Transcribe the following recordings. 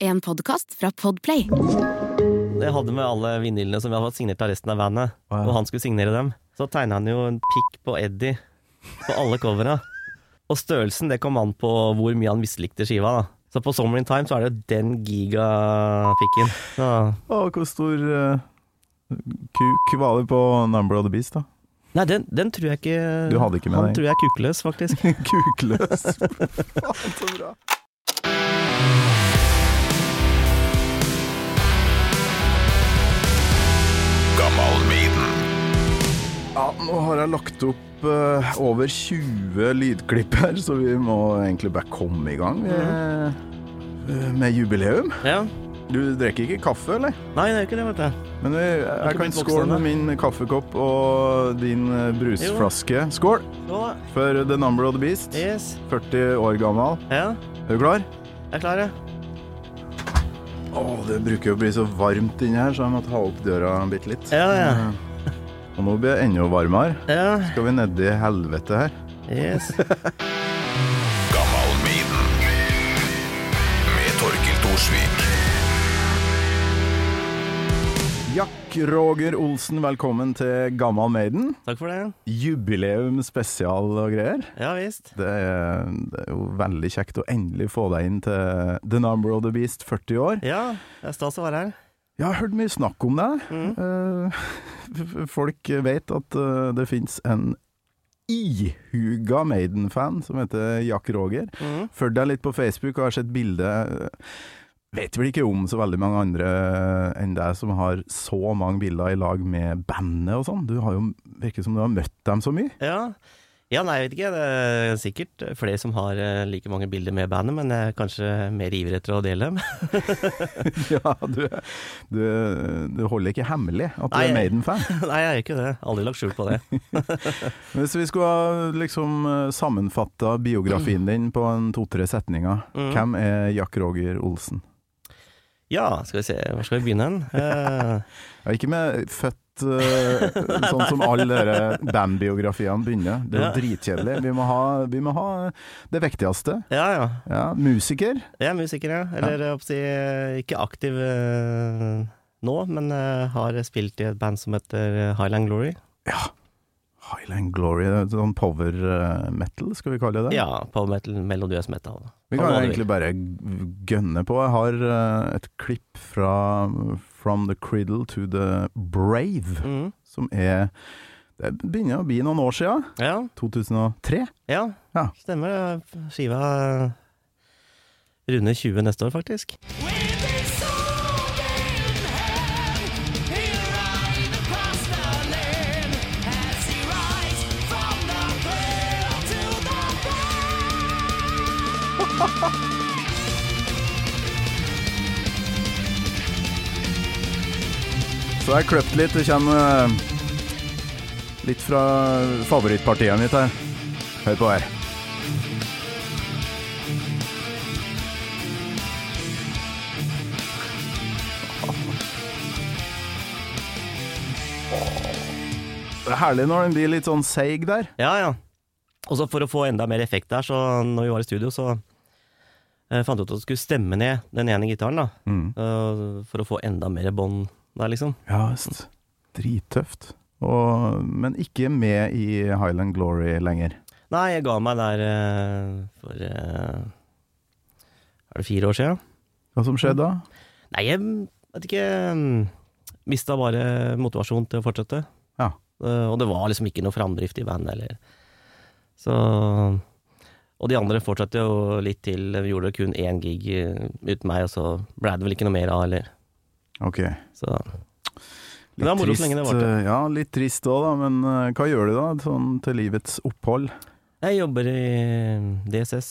En podkast fra Podplay. Jeg hadde med alle vinylene som vi hadde fått signert av resten av bandet, Wow. og han skulle signere dem. Så tegna han jo en pikk på Eddie på alle covera. Og størrelsen det kom an på hvor mye han mislikte skiva. da. Så på Summer in Time så er det jo den gigapikken. Ja. Å, hvor stor uh, kuk var det på Number of the Beast, da? Nei, den, den tror jeg ikke Du hadde ikke med Han deg? tror jeg er kukløs, faktisk. Kukløs. Faen, så bra. Ja, nå har jeg lagt opp uh, over 20 lydklipp her, så vi må egentlig bare komme i gang med, eh, med jubileum. Ja. Du drikker ikke kaffe, eller? Nei, det er ikke det, vet du. Men vi, jeg jeg kan skåle med min kaffekopp og din eh, brusflaske. Skål for The Number of the Beast. yes. 40 år gammel. Ja, Er du klar? jeg er klar, ja. Å, det bruker jo å bli så varmt inni her, så jeg måtte ha opp døra bitte litt. Ja, ja. Og nå blir det enda varmere. Ja, Skal vi ned i helvete her? yes. Jack Roger Olsen, velkommen til Gammal Maiden. Takk for det. Jubileum spesial og greier. Ja visst. Det er, det er jo veldig kjekt å endelig få deg inn til The Number of the Beast 40 år. Ja, det er stas å være her. Jeg har hørt mye snakk om det. Mm. Eh, folk vet at eh, det fins en ihuga Maiden-fan som heter Jack Roger. Mm. Følg deg litt på Facebook og har sett bilde. Vet vel ikke om så veldig mange andre enn deg som har så mange bilder i lag med bandet og sånn. Du har jo virker som du har møtt dem så mye. Ja. Ja, nei, jeg vet ikke. Det er sikkert flere som har eh, like mange bilder med bandet, men jeg er kanskje mer ivrig etter å dele dem. ja, du, du, du holder ikke hemmelig at du er Maiden-fan. nei, jeg er ikke det. Aldri lagt skjul på det. Hvis vi skulle liksom sammenfatta biografien din på en to-tre setninger, Mm. hvem er Jack Roger Olsen? Ja, skal vi se, hvor skal vi begynne hen? Eh, Ja, ikke med født eh, sånn som alle dere bandbiografiene begynner. Det er jo Ja. dritkjedelig. Vi må, ha, vi må ha det viktigste. ja, ja. Ja, musiker. Er musiker, ja. Eller ja. si, eh, ikke aktiv uh, nå, men uh, har spilt i et band som heter Highland Glory. Ja. Highland Glory, sånn power metal, skal vi kalle det? Ja, power metal, melodiøs metal. Vi kan egentlig bare gønne på. Jeg har et klipp fra From the Criddle to the Brave. Mm. som er Det begynner å bli noen år siden. Ja, 2003. ja, Ja. stemmer. Skiva runder 20 neste år, faktisk. Så jeg har kløpt litt. Det kommer eh, litt fra favorittpartiet mitt her. Hør på her. Det er herlig når den blir litt sånn seig der. Ja, ja. Og så for å få enda mer effekt der, så når vi var i studio, så eh, fant vi ut at vi skulle stemme ned den ene gitaren, da. Mm. Eh, for å få enda mer bånd der, liksom. Ja visst. Drittøft. Og, men ikke med i Highland Glory lenger. Nei, jeg ga meg der eh, for eh, Er det fire år siden? Hva som skjedde da? Nei, jeg vet ikke Mista bare motivasjon til å fortsette. Ja. Eh, og det var liksom ikke noe framdrift i bandet eller Så Og de andre fortsatte jo litt til. Vi gjorde kun én gig uten meg, og så ble det vel ikke noe mer av, eller Ok. Så Men det var moro så lenge det varte. Ja, litt trist òg, da. Men uh, hva gjør du da, sånn til livets opphold? Jeg jobber i DSS,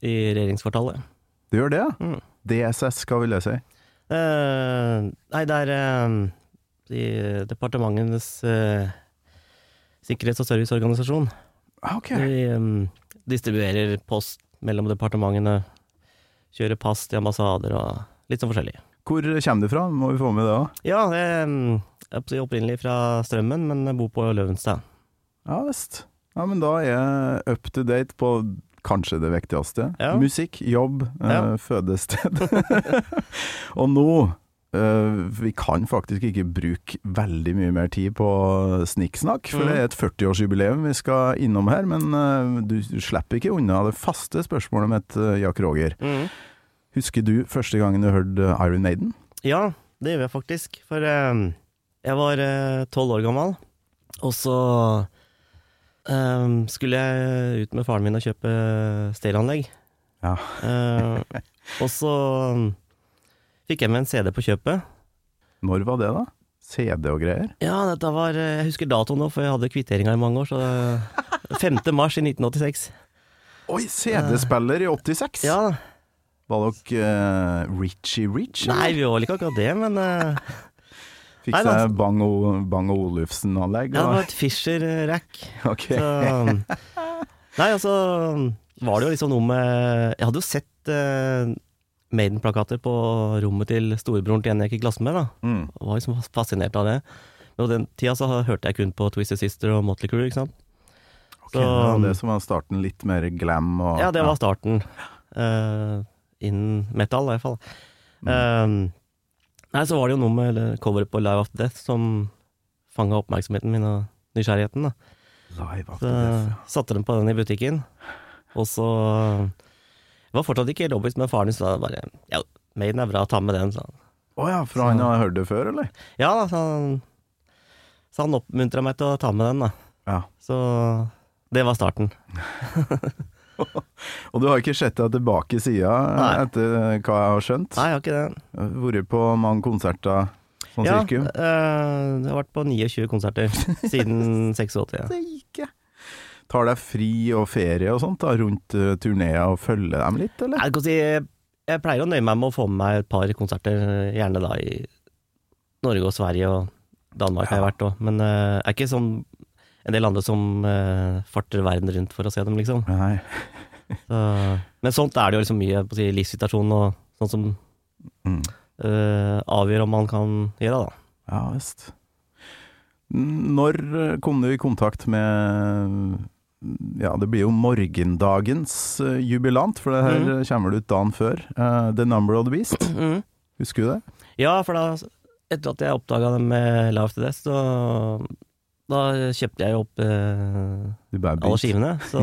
i regjeringskvartalet. Du gjør det, ja? Mm. DSS, hva vil det si? Uh, nei, det er uh, i departementenes sikkerhets- og serviceorganisasjon. Ah, Ok. Vi um, distribuerer post mellom departementene, kjører pass til ambassader og litt sånn forskjellig. Hvor kommer du fra? Må vi få med det òg? Ja, mm, jeg er opprinnelig fra Strømmen, men jeg bor på Løvenstad. Ja visst. Ja, men da er jeg up to date på kanskje det viktigste. Ja. Musikk, jobb, eh, Ja. fødested. og nå eh, Vi kan faktisk ikke bruke veldig mye mer tid på snikksnakk, for Mm. det er et 40-årsjubileum vi skal innom her. Men eh, du, slipper ikke unna det faste spørsmålet mitt, Jack Roger. Mhm. Husker du første gangen du hørte Iron Maiden? Ja, det gjør jeg faktisk. For eh, jeg var tolv år gammel, og så eh, skulle jeg ut med faren min og kjøpe stereoanlegg. Ja. Eh, og så fikk jeg med en CD på kjøpet. Når var det, da? CD og greier? Ja, dette var eh, Jeg husker datoen nå, for jeg hadde kvitteringa i mange år, så det- 5. mars i 1986. Oi, CD-spiller i 86! Ja, Var dere uh, Richie Rich? eller? Nei, vi var vel ikke akkurat det, men uh, Fikk seg Bang, Bang Olufsen-anlegg? ja, det var et Fischer-rack. Ok. Så Nei, altså var det jo liksom noe med Jeg hadde jo sett uh, Maiden-plakater på rommet til storebroren til en jeg gikk i klasse med, da. Mm. Og var liksom fascinert av det. Men på den tida så hørte jeg kun på Twisted Sister og Motley Crue, ikke sant. Ok, Så- det var det som var starten, litt mer glam og Ja, det var starten. Uh, innen metal, i hvert fall. Mm. Eh, nei, så var det jo noe med coveret på Live After Death som fanga oppmerksomheten min og nysgjerrigheten. da. Live Så after death. satte de på den i butikken, og så Det var fortsatt ikke Robbins, men faren min sa bare Ja, Maiden er bra, ta med den, sa han. Å ja, for han har hørt det før, eller? Ja da, så han, så han oppmuntra meg til å ta med den, da. Ja. Så det var starten. Og du har ikke sett deg tilbake siden, Nei. etter hva jeg har skjønt? Nei, jeg har ikke det. Vært på mange konserter, sånn ja, eh, jeg har vært på 29 konserter siden 86. Ja. jeg. Tar deg fri og ferie og sånt da, rundt uh, turneer og følger dem litt, eller? Jeg, si, jeg pleier å nøye meg med å få med meg et par konserter, gjerne da i Norge og Sverige og Danmark har jeg vært òg, men eh, jeg er ikke sånn en del andre som eh, farter verden rundt for å se dem, liksom. Nei. Så, men sånt er det jo liksom mye på si, livssituasjon og sånt som Mm. eh, avgjør om man kan gjøre, det, da. Ja visst. Når eh, kom du i kontakt med Ja, det blir jo morgendagens eh, jubilant, for det her eh, kommer det ut dagen før. Uh, The Number of the Beast. Mm. Husker du det? Ja, for da, etter at jeg oppdaga det med Love to Death, så da kjøpte jeg opp eh, alle skivene. Så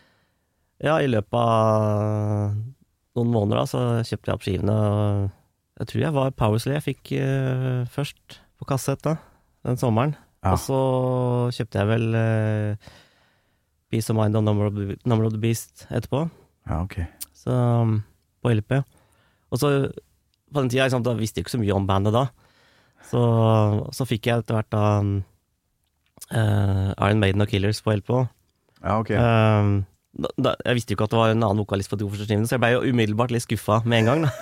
ja, i løpet av noen måneder da, så kjøpte jeg opp skivene. Og jeg tror jeg var Powersley jeg fikk eh, først på kassett da, den sommeren. Ja. Og så kjøpte jeg vel eh, Peace of Mind og Number of, the, Number of the Beast etterpå. Ja, ok. Så um, på LP. Og så på den tida, sant, da visste jeg ikke så mye om bandet da. Så, så fikk jeg etter hvert da um, Iron Maiden og Killers på LP. Ja, ok. Um, da, da, jeg visste jo ikke at det var en annen vokalist på skivene, så jeg ble jo umiddelbart litt skuffa med en gang.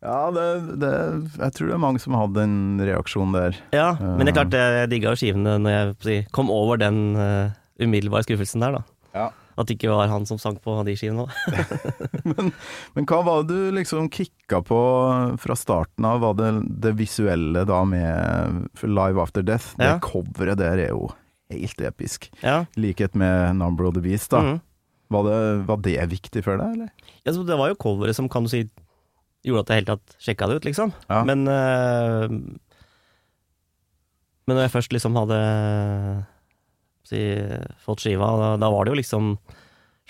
Ja, det, det Jeg tror det er mange som hadde en reaksjon der. ja, men det er klart, jeg digga jo skivene når jeg kom over den uh, umiddelbare skuffelsen der, da. Ja. At det ikke var han som sang på de skivene òg. Men hva var det du liksom kicka på fra starten av? Var det det visuelle da med Live After Death? Det Ja. coveret der er jo helt episk. Ja. Likhet med Number of the Beast, da. mhm. Var, det, var det viktig for deg, eller? Ja, så det var jo coveret som kan du si gjorde at jeg helt tatt sjekka det ut, liksom. Ja. Men øh, Men når jeg først liksom hadde si, fått skiva, da, da var det jo liksom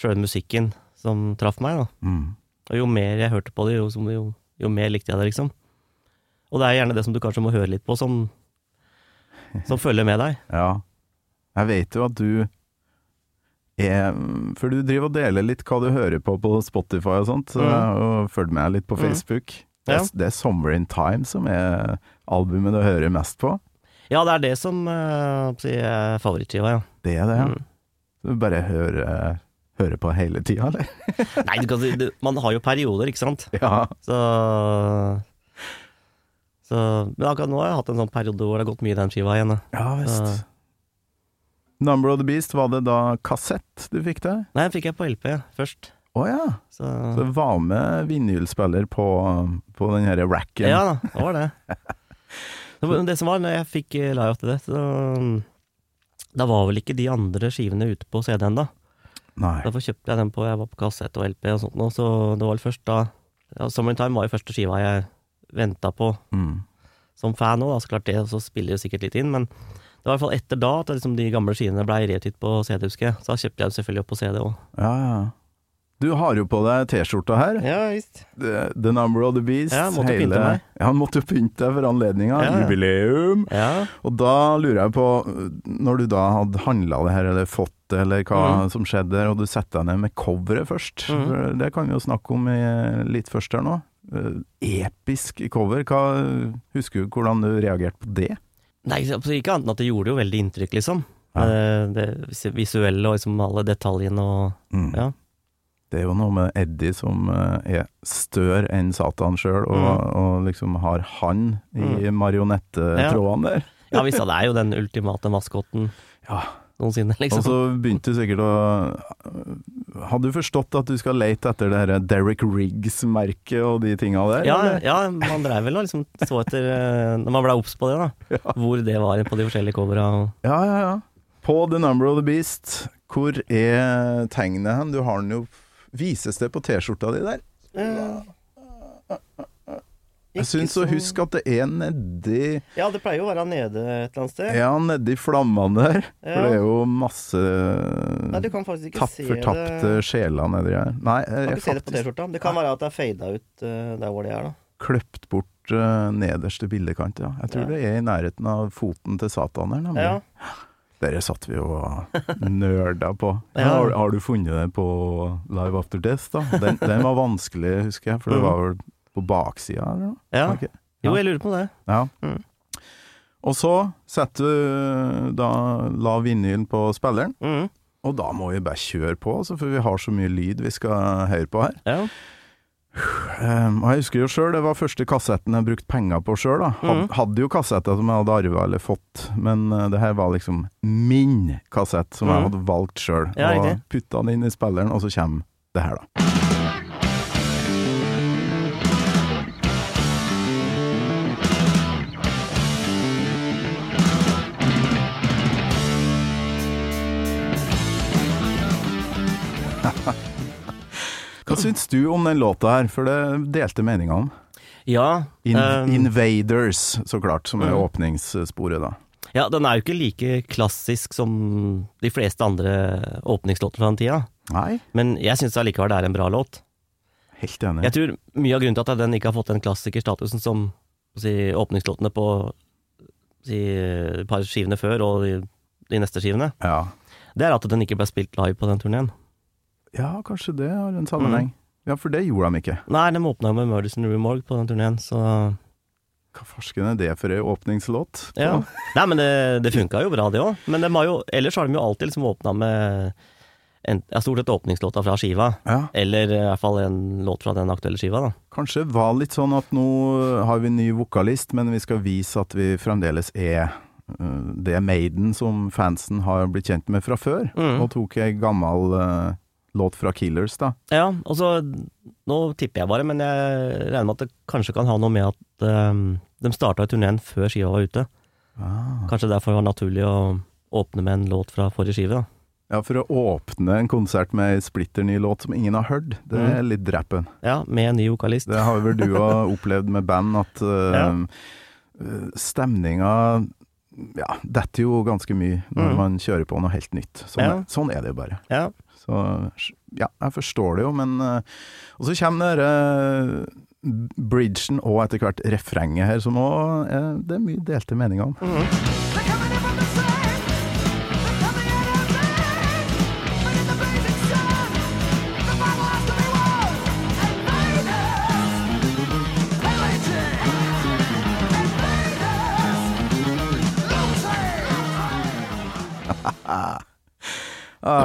sjøl musikken som traff meg, da. Mm. Og jo mer jeg hørte på det, jo, jo, jo mer likte jeg det, liksom. Og det er gjerne det som du kanskje må høre litt på, som, som følger med deg. Ja. Jeg vet jo at du er For du driver og deler litt hva du hører på på Spotify og sånt, så Mm. og følger med litt på Mm. Facebook. Det, er, Ja. det er Summer in Time som er albumet du hører mest på. Ja, det er det som uh, er favorittskiva, ja. Det er det, ja. Mm. Du bare hører, hører på hele tida, eller? Nei, du kan det, man har jo perioder, ikke sant. Ja. Så, så Men akkurat nå har jeg hatt en sånn periode hvor det har gått mye i den skiva igjen. da. Ja Så, visst. Number of the Beast, var det da kassett du fikk det? nei, den fikk jeg på LP først. Å ja. Så, Så det var med vinylspiller på, på den her racken. ja da, det var det. Det, det som var, når jeg fikk eh, Live det, Death, så Da var vel ikke de andre skivene ute på CD-en da. Nei. Derfor kjøpte jeg den på Jeg var på kassett og LP og sånt nå, så det var vel først da ja, Summer Time var jo første skiva jeg venta på Mm. som fan òg, så klart det, så spiller det sikkert litt inn, men det var i hvert fall etter da at liksom de gamle skivene blei reutgitt på CD, husker jeg. Så da kjøpte jeg den selvfølgelig opp på CD òg. Ja, ja. Du har jo på deg T-skjorta her. Ja visst. The, the Number of the Beast. Ja, måtte jo pynte meg. Ja, han måtte jo pynte deg for anledninga. Ja, ja. Jubileum. Ja. Og da lurer jeg på, når du da hadde handla det her, eller fått det, eller hva mm. som skjedde og du setter deg ned med coveret først. Mm. Det kan vi jo snakke om litt først her nå. Eh, Episk cover. Hva, husker du hvordan du reagerte på det? Nei, ikke annet enn at det gjorde jo veldig inntrykk, liksom. Ja. Eh, Det visuelle og liksom alle detaljene og Mm. Ja. Det er jo noe med Eddie som eh, er større enn Satan sjøl, og, mm. og liksom har han i marionettetrådene der. Ja visst, det er jo den ultimate maskotten Ja. noensinne, Og liksom. så begynte du sikkert å Hadde du forstått at du skal lete etter det her Derek Riggs-merket og de tinga der? Ja, ja, man dreiv vel og liksom så etter eh, Når man ble obs på det, da. Ja. Hvor det var på de forskjellige covera. ja, ja, ja. På The Number of the Beast, hvor er tegnet hen? Du har den jo Vises det på T-skjorta di der? Jeg syns å huske at det er nedi Ja, det pleier jo å være nede et eller annet sted. Ja, nedi flammene der. For det er jo masse Nei, du kan faktisk ikke tapp, se fortapte det. sjeler nedi her. Nei, jeg kan ikke se det på T-skjorta. Det kan være at det er fada ut eh, der hvor det er, da. kløpt bort uh, nederste bildekant, ja. Jeg tror Ja. det er i nærheten av foten til Satan her, nemlig. Ja. Dere satt vi og nerda på. Ja. Har, har du funnet det på Live After Death, da? Den, den var vanskelig, husker jeg, for det Mhm. var vel på baksida, eller noe? ja. Jo, jeg lurer på det. Ja. Mm. Og så setter du da la vinylen på spilleren, mm. og da må vi bare kjøre på, altså, for vi har så mye lyd vi skal høre på her. Ja. Um, og jeg husker jo sjøl, det var første kassetten jeg brukte penger på sjøl. Had, mm. Hadde jo kassetter som jeg hadde arva eller fått, men uh, det her var liksom min kassett som jeg Mhm. hadde valgt sjøl. Ja, og putta den inn i spilleren, og så kommer det her, da. Syns du om den låta her, for det delte meninga om. Ja, In um, Invaders, så klart, som er Mm. åpningssporet, da. ja, den er jo ikke like klassisk som de fleste andre åpningslåter fra den tida. Nei, Men jeg syns allikevel det er en bra låt. helt enig. Jeg tror mye av grunnen til at den ikke har fått den klassikerstatusen som si, åpningslåtene på si, et par skivene før og de, de neste skivene, Ja. det er at den ikke ble spilt live på den turneen. Ja, kanskje det har en sammenheng. Mm. Ja, for det gjorde de ikke. Nei, de åpna med Murderson Rue Morgue på den turneen, så Hva farsken er det for ei åpningslåt? ja. Nei, men det, det funka jo bra, det òg. Men de har jo, ellers har de jo alltid liksom åpna med en, stort sett åpningslåta fra skiva. Ja, Eller i hvert fall en låt fra den aktuelle skiva, da. kanskje var litt sånn at nå har vi en ny vokalist, men vi skal vise at vi fremdeles er uh, det Maiden som fansen har blitt kjent med fra før. Mm. Og tok ei gammel øh, låt fra Killers, da. Ja, og så Nå tipper jeg bare, men jeg regner med at det kanskje kan ha noe med at um, de starta turneen før skiva var ute. Ah. Kanskje derfor var det naturlig å åpne med en låt fra forrige skive, da. Ja, for å åpne en konsert med ei splitter ny låt som ingen har hørt, det Mm. er litt drappen. Ja, med en ny vokalist. Det har vel du òg opplevd med band, at uh, Ja. uh, stemninga ja, detter jo ganske mye når Mm. man kjører på noe helt nytt. Sånn, Ja. sånn er det jo bare. Ja. Så ja, jeg forstår det jo, men uh, Og så kommer denne bridgen og etter hvert refrenget her, som òg Det er mye delte meninger om. Mm They're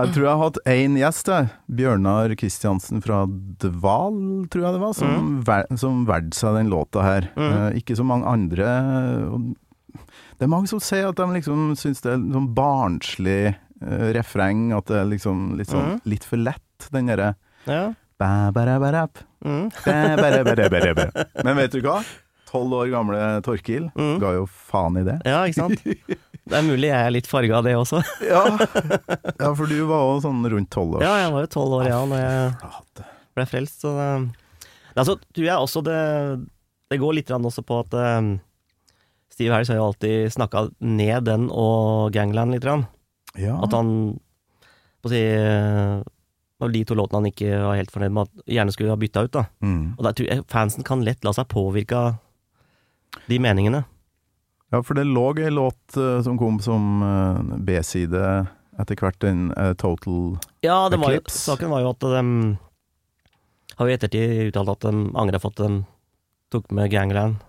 jeg tror jeg har hatt én gjest, jeg. Bjørnar Kristiansen fra Dval, tror jeg det var, som, ver som valgte seg den låta her. Mm. Eh, ikke så mange andre. Det er mange som sier at de liksom syns det er sånn barnslig eh, refreng, at det er liksom litt, sånn, Mm. litt for lett, den derre Ja. ba, ba, da, ba, Mm. Men vet du hva? Tolv år gamle Torkil Mm. ga jo faen i det. Ja, ikke sant? Det er mulig jeg er litt farga av det også. Ja. ja, for du var òg sånn rundt tolv år. Ja, jeg var jo tolv år, ja, når jeg ble frelst, så det Altså, tror jeg også det Det går litt også på at um, Steve Harris har jo alltid snakka ned den og Gangland litt. Ja. At han på å si eh, var de to låtene han ikke var helt fornøyd med, at gjerne skulle ha bytta ut. da Mm. Og da tror jeg fansen kan lett la seg påvirke av de meningene. ja, for det lå ei låt eh, som kom som eh, B-side etter hvert, en uh, Total Ja, det var jo, saken var jo at de har jo i ettertid uttalt at de angrer på at de tok med Gangland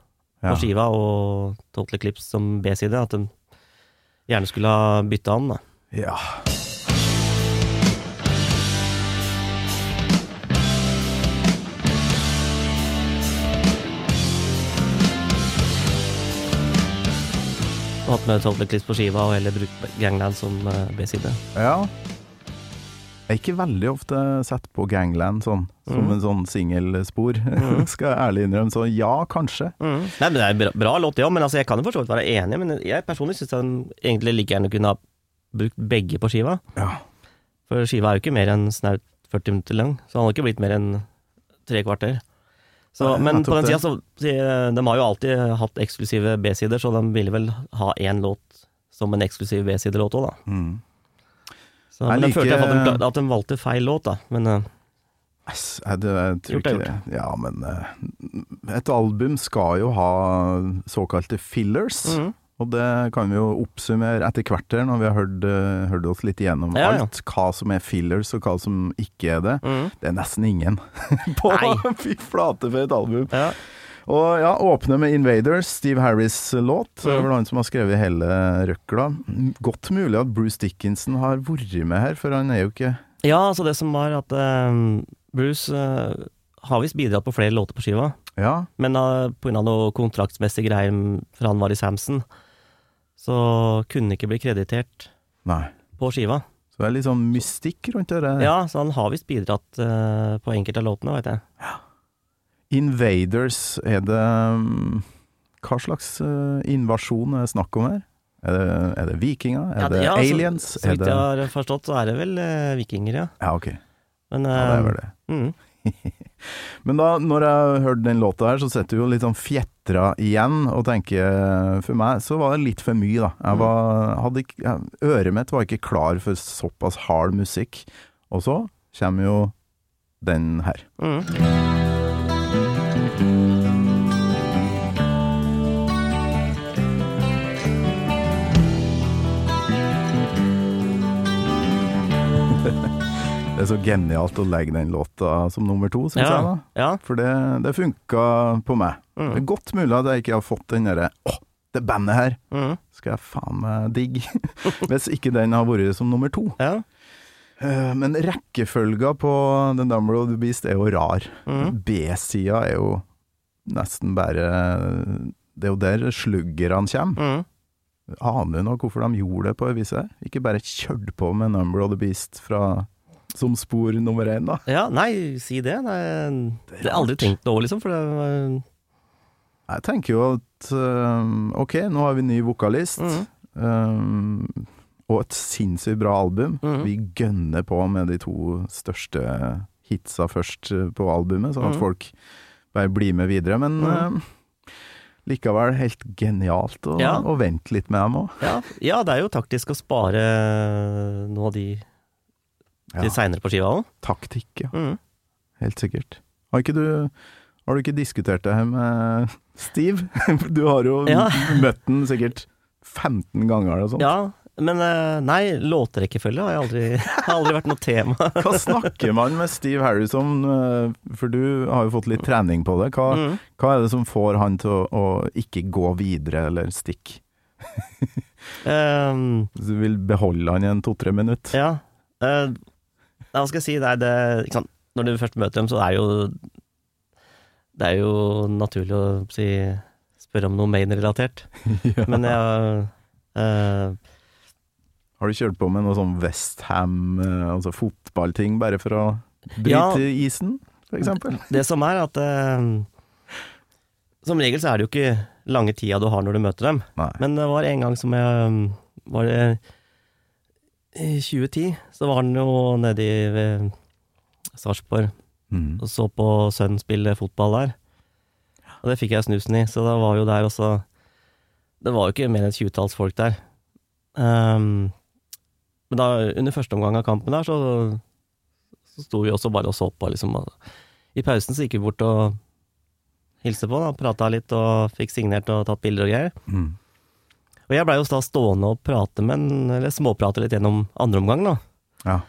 ja. skiva og Total Eclipse som B-side. At de gjerne skulle ha bytta an. da Ja. Hatt med Total Eclipse på skiva og heller brukt Gangland som eh, B-side. ja. Jeg er ikke veldig ofte sett på Gangland sånn, som mm. en sånn singelspor, mm. skal jeg ærlig innrømme. Så ja, kanskje. Nei, men Det er en bra, bra låt, ja. Men altså, jeg kan jo for så vidt være enig. Men jeg personlig syns den egentlig like gjerne kunne ha brukt begge på skiva. Ja. For skiva er jo ikke mer enn snaut 40 minutter lang, så han har ikke blitt mer enn tre kvarter. Så, men på den tida så De har jo alltid hatt eksklusive B-sider, så de ville vel ha én låt som en eksklusiv B-sidelåt òg, da. Mm. Så, men jeg følte jeg at de, at de valgte feil låt, da. Men eh, Ass, jeg, det, jeg tror Gjort er ikke det. Ja, men eh, et album skal jo ha såkalte fillers. mhm. Og det kan vi jo oppsummere etter hvert her, når vi har hørt, eh, hørt oss litt igjennom Ja, ja. alt. Hva som er fillers, og hva som ikke er det. Mm. Det er nesten ingen på Fy flate for et album. Ja. Og ja, åpne med Invaders, Steve Harris' låt. Det er Mhm. vel han som har skrevet hele røkla. Godt mulig at Bruce Dickinson har vært med her, for han er jo ikke ja, altså det som var at eh, Bruce uh, har visst bidratt på flere låter på skiva. Ja, Men uh, av noe kontraktsmessige greier fra han var i Samson, så kunne ikke bli kreditert nei. på skiva. Så det er litt sånn mystikk rundt det. Ja, så han har visst bidratt uh, på enkelte av låtene, veit jeg. Invaders, er det um, Hva slags uh, invasjon er det snakk om her? Er det, er det vikinger? Er Ja, det ja, aliens? Så så vidt jeg har forstått, så er det vel uh, vikinger, ja. Ja, ok. Men, Ja, det er vel det. mm, Men da, når jeg hørte den låta her, så sitter du jo litt sånn fjetra igjen og tenker For meg så var det litt for mye, da. Jeg Mm. var, hadde ikke, øret mitt var ikke klar for såpass hard musikk. Og så kommer jo den her. mm. Det er så genialt å legge den låta som nummer to, syns jeg. Ja, da ja. For det, det funka på meg. Det er Mm, godt mulig at jeg ikke har fått den derre Å, det bandet her mm, skal jeg faen meg digge. Hvis ikke den har vært som nummer to. ja. Eh, Men rekkefølga på The Number of the Beast er jo rar. Mm. B-sida er jo nesten bare Det er jo der sluggerne kommer. Mm. Aner du nå hvorfor de gjorde det på det viset? Ikke bare kjørt på med Number of the Beast fra, som spor nummer én, da. ja, nei, si det. Nei, det har jeg aldri tenkt over, liksom. For det var Jeg tenker jo at eh, ok, nå har vi ny vokalist. mm, um, og et sinnssykt bra album. Mhm. Vi gønner på med de to største hitsa først eh, på albumet, sånn at Mhm. folk bare blir med videre. Men eh, likevel helt genialt å, Ja. vente litt med dem òg. ja, ja, det er jo taktisk å spare noe av de. Til seinere på skiva òg. Taktikk, ja. Mm. Helt sikkert. Har ikke du har du ikke diskutert det her med Steve? Du har jo Ja. møtt den sikkert 15 ganger eller sånt. Ja, men eh, nei, låtrekkefølge har jeg aldri, har aldri vært noe tema. Hva snakker man med Steve Harris om, eh, for du har jo fått litt trening på det. Hva, Mm. hva er det som får han til å, å ikke gå videre eller stikke? Um, Du vil beholde han i en to-tre minutter? ja. eh, hva skal jeg si, det er det? Når du først møter dem, så er jo Det er jo naturlig å si, spørre om noe Maine-relatert. Ja. Men jeg uh, Har du kjørt på med noe sånn Westham, eh, altså fotballting, bare for å bryte Ja. isen, for eksempel? Det som er at eh, som regel så er det jo ikke lange tida du har når du møter dem. Nei. Men det var en gang som jeg Var det i 2010? Så var han jo nede i ved Sarpsborg Mm. og så på sønnen spille fotball der. Og det fikk jeg snusen i, så da var jo der også Det var jo ikke mer enn et tjuetalls folk der. Um, men da, under første omgang av kampen der, så, så sto vi også bare og så på, liksom. I pausen så gikk vi bort og hilste på, da, prata litt og fikk signert og tatt bilder og greier. Mm. Og jeg blei jo da stående og prate med en, eller småprate litt gjennom andre omgang, da. Ja.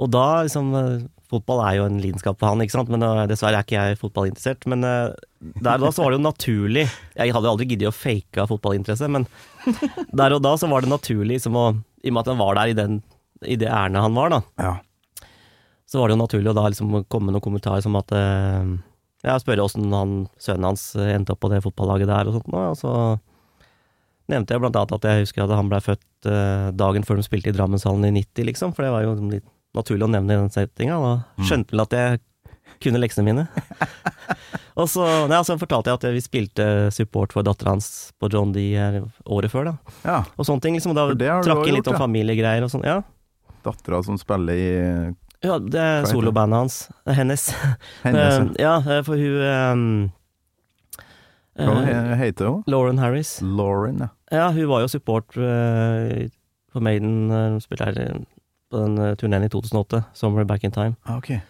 Og da liksom eh, Fotball er jo en lidenskap for han, ikke sant, men eh, dessverre er ikke jeg fotballinteressert. Men eh, der og da så var det jo naturlig Jeg hadde jo aldri giddet å fake av fotballinteresse, men der og da så var det naturlig liksom å I og med at han var der i, den, i det ærendet han var, da, ja. så var det jo naturlig å da liksom komme med noen kommentarer som at eh, Ja, spørre åssen han, sønnen hans endte opp på det fotballaget der og sånt, og så nevnte jeg blant annet at jeg husker at han blei født eh, dagen før de spilte i Drammenshallen i 90, liksom, for det var jo litt naturlig å nevne i den settinga. Da skjønte vel at jeg kunne leksene mine. og så, nei, så fortalte jeg at vi spilte support for dattera hans på John D her året før, da. ja. Og sånne ting. liksom, Da trakk inn litt gjort, om familiegreier og sånn. Ja. Dattera som spiller i ja, det er solobandet hans. Hennes. hennes ja. ja, eh, for hun um, Hva eh, heter hun? Lauren Harris. Lauren, ja. Ja, hun var jo support eh, for Maiden, uh, spilte her eh, på den turneen i 2008, 'Summer Back in Time'. Ah, okay.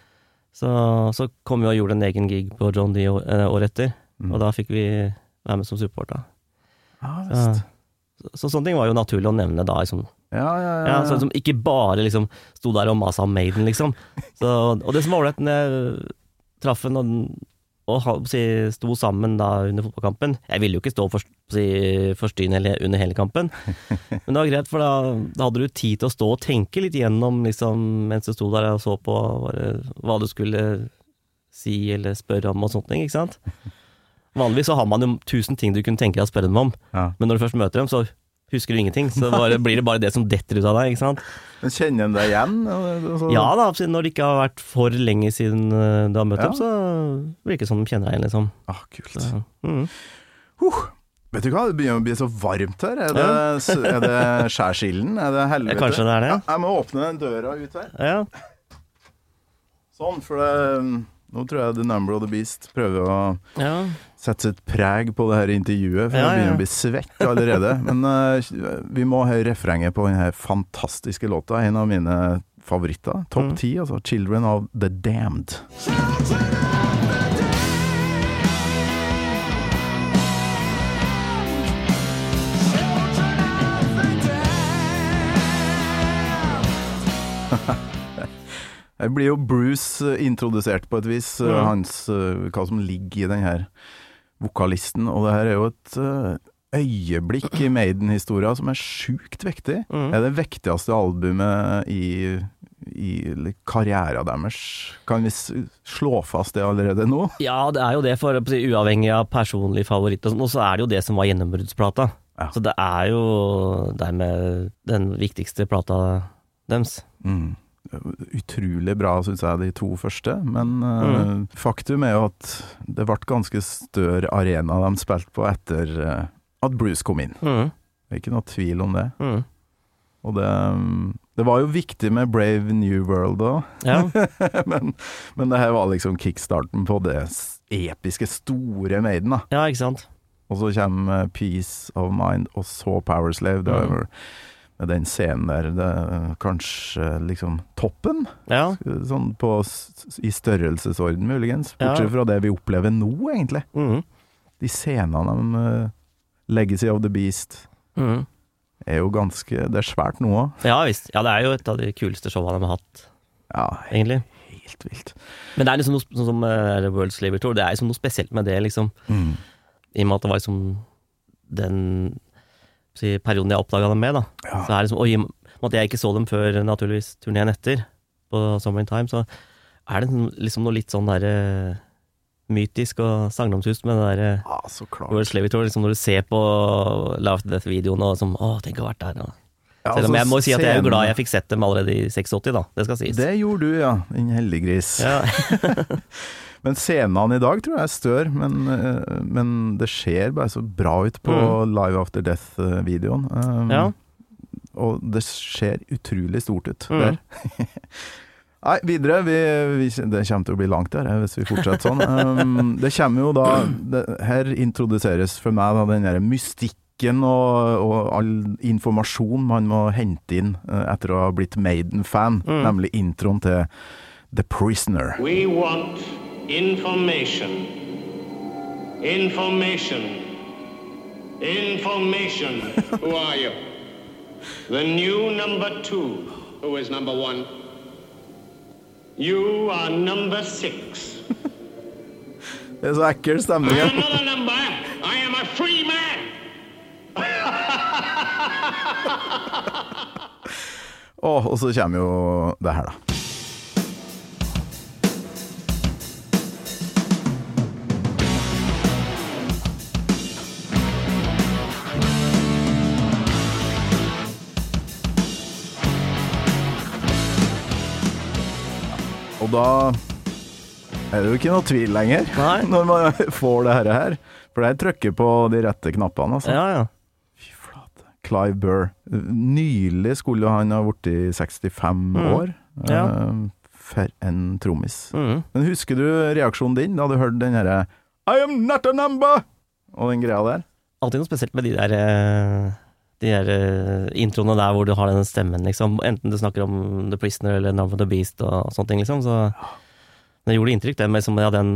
Så, så kom vi og gjorde en egen gig på John D år- eh, året etter, Mm. og da fikk vi være med som support, da. Ah, Så, så, så sånne ting var jo naturlig å nevne da, liksom. Ja, ja, ja. Ja, ja. sånn som ikke bare liksom sto der og masa om Maiden, liksom. Så, og det som var ålreit når jeg traff henne, og, og sto sammen da under fotballkampen Jeg ville jo ikke stå for, si, forstyrre under hele kampen, men det var greit, for da, da hadde du tid til å stå og tenke litt igjennom liksom, mens du sto der og så på hva du skulle si eller spørre om og sånne ting, ikke sant. Vanligvis så har man jo tusen ting du kunne tenke deg å spørre dem om, ja. men når du først møter dem, så husker du ingenting. Så bare, blir det bare det som detter ut av deg, ikke sant. Men kjenner en deg igjen? Altså, Ja da, når det ikke har vært for lenge siden eh, du har møtt Ja. dem, så virker det som de kjenner deg igjen, liksom. Ah, kult. Så, mm. Vet du hva, det begynner å bli så varmt her. Er det, er det skjærsilden? Er det helvete? Ja, kanskje det er det. Ja, jeg må åpne den døra ut her. Ja. Sånn, for det Nå tror jeg The Number of the Beast prøver å ja. Sette sitt preg på det her intervjuet, for Ja, jeg begynner å bli svett allerede. Men uh, vi må høre refrenget på denne fantastiske låta, en av mine favoritter. Topp Mm. ti, altså. 'Children of the Damned'. Her blir jo Bruce introdusert på et vis, Mm. hans, eh, hva som ligger i den her vokalisten. Og det her er jo et eh, øyeblikk i Maiden-historia som er sjukt viktig. Mm. Er det viktigste albumet i, i karrieren deres. Kan vi slå fast det allerede nå? ja, det er jo det, for si, uavhengig av personlig favoritt og sånn, og så er det jo det som var gjennombruddsplata. Ja. Så det er jo dermed den viktigste plata deres. Mm. Utrolig bra, syns jeg, de to første. Men eh, faktum er jo at det ble ganske større arena de spilte på etter uh, at Bruce kom inn. Mm. Det er ikke noe tvil om det. Mm. Og det, det var jo viktig med Brave New World òg, Ja. men, men det her var liksom kickstarten på det episke, store Maiden. da. ja, ikke sant. Og så kommer eh, Peace of Mind, og så Power Slave. Det er Mm. Med den scenen der, det er kanskje liksom toppen? Ja. Sånn på, i størrelsesorden, muligens. Bortsett fra det vi opplever nå, egentlig. Mm. De scenene om eh, Legacy of the Beast Mm. er jo ganske Det er svært noe òg. Ja visst. Ja, det er jo et av de kuleste showene de har hatt, Ja, egentlig. helt vilt. Men det er liksom noe sånn som uh, World Slaver Tour, det er liksom noe spesielt med det, liksom. Mm. I og med at det var liksom den si, perioden jeg oppdaga dem med, da. Ja. Så er liksom, og i med at jeg ikke så dem før naturligvis turneen etter, på Summer in Time, så er det liksom noe litt sånn derre mytisk og sagnomsust med det derre Ja, så klart. World Slavery Tour, liksom når du ser på Love to Death-videoen og som Å, tenk å ha vært der. Og. Ja, Selv om altså, jeg må si at jeg er jo glad jeg fikk sett dem allerede i 86, da. Det skal sies. Det gjorde du, ja. Din heldiggris. Ja. Men scenene i dag tror jeg er stør, men, eh, men det ser bare så bra ut på Live After Death-videoen. Um, Ja. Og det ser utrolig stort ut Mm. der. Nei, videre. Vi, vi, det kommer til å bli langt der eh, hvis vi fortsetter sånn. Um, det kommer jo da det, Her introduseres for meg da den derre mystikken og, og all informasjon man må hente inn eh, etter å ha blitt Maiden-fan, Mm. nemlig introen til The Prisoner. We want information. Information. Information. Who are you? The new number two. Who is number one? You are number six. Det er så ekkel stemning. I her. am not a number. I am a free man. Åh, og så kommer jo det her, da. Og da er det jo ikke noe tvil lenger, Nei. når man får det her. For det er trøkket på de rette knappene, altså. Ja, ja. Fy flate. Clive Burr. Nylig skulle han ha blitt 65 år. Mm. Ja. Eh, For en trommis. Mm. Men husker du reaksjonen din da du hørte den herre I am not a number! Og den greia der? Alltid noe spesielt med de der eh, De der eh, introene der hvor du har den stemmen, liksom. Enten du snakker om The Prisoner eller Number of the Beast og sånne ting, liksom. Så det gjorde inntrykk, det med liksom, ja, den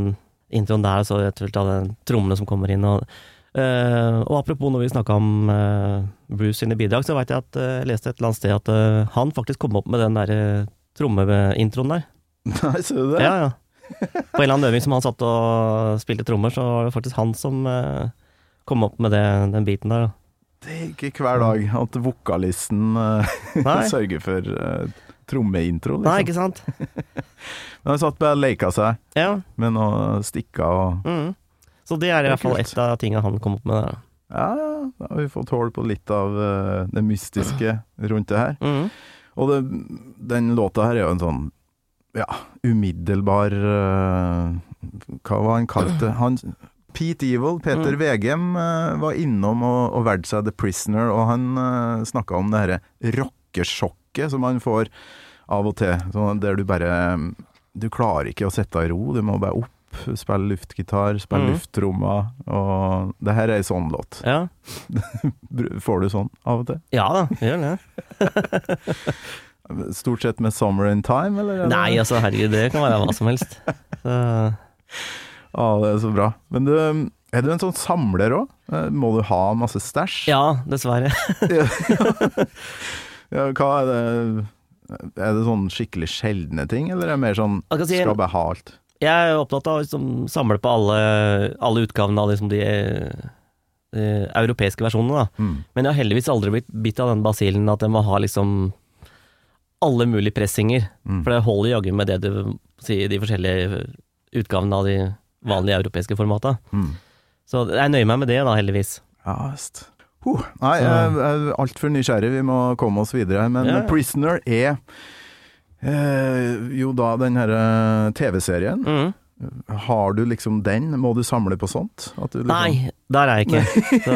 introen der, så eventuelt den trommene som kommer inn. Og, eh, og apropos når vi snakka om eh, Bruce sine bidrag, så veit jeg at eh, jeg leste et eller annet sted at han faktisk kom opp med den der eh, trommeintroen der. Nei, ser du det? Ja, ja. På en eller annen øving som han satt og spilte trommer, så var det faktisk han som kom opp med det, den biten der. da. Det er ikke hver dag at vokalisten eh, sørger for uh, trommeintro, liksom. Nei, ikke sant? Men han satt bare og leika seg Ja. med noen stikker og Mm. Så det er i er hvert fall et av tingene han kom opp med. der. Ja, da har vi fått hull på litt av uh, det mystiske rundt det her. Mm. Og det, den låta her er jo en sånn ja, umiddelbar uh, Hva var han kalt det? Han, Pete Evil, Peter Mm. Vegem, eh, var innom og, og valgte seg The Prisoner, og han uh, snakka om det herre rockesjokket som man får av og til, der du bare Du klarer ikke å sitte i ro, du må bare opp, spille luftgitar, spille Mm. lufttrommer, og det her er ei sånn låt. Ja. Får du sånn av og til? ja da, gjør det. Stort sett med 'Summer in Time', eller? er Nei, altså herregud, det kan være hva som helst. Så, Ja, det er så bra. Men du, er du en sånn samler òg? Må du ha masse stæsj? ja, dessverre. Ja, Hva er det Er det sånn skikkelig sjeldne ting, eller er det mer sånn si- skal bare ha alt? Jeg er opptatt av å liksom, samle på alle, alle utgavene av liksom, de de, europeiske versjonene. Mm. Men jeg har heldigvis aldri blitt bitt av den basillen at jeg må ha liksom alle mulige pressinger. Mm. For det holder jaggu med det du sier, de forskjellige utgavene av de vanlige europeiske formata. Mm. Så jeg nøyer meg med det, da, heldigvis. Ja visst. Huh. Nei, jeg er altfor nysgjerrig, vi må komme oss videre. Men Ja, ja. 'Prisoner' er eh, jo da den herre TV-serien. Mm. Har du liksom den? Må du samle på sånt? Liksom, Nei, der er jeg ikke. Så,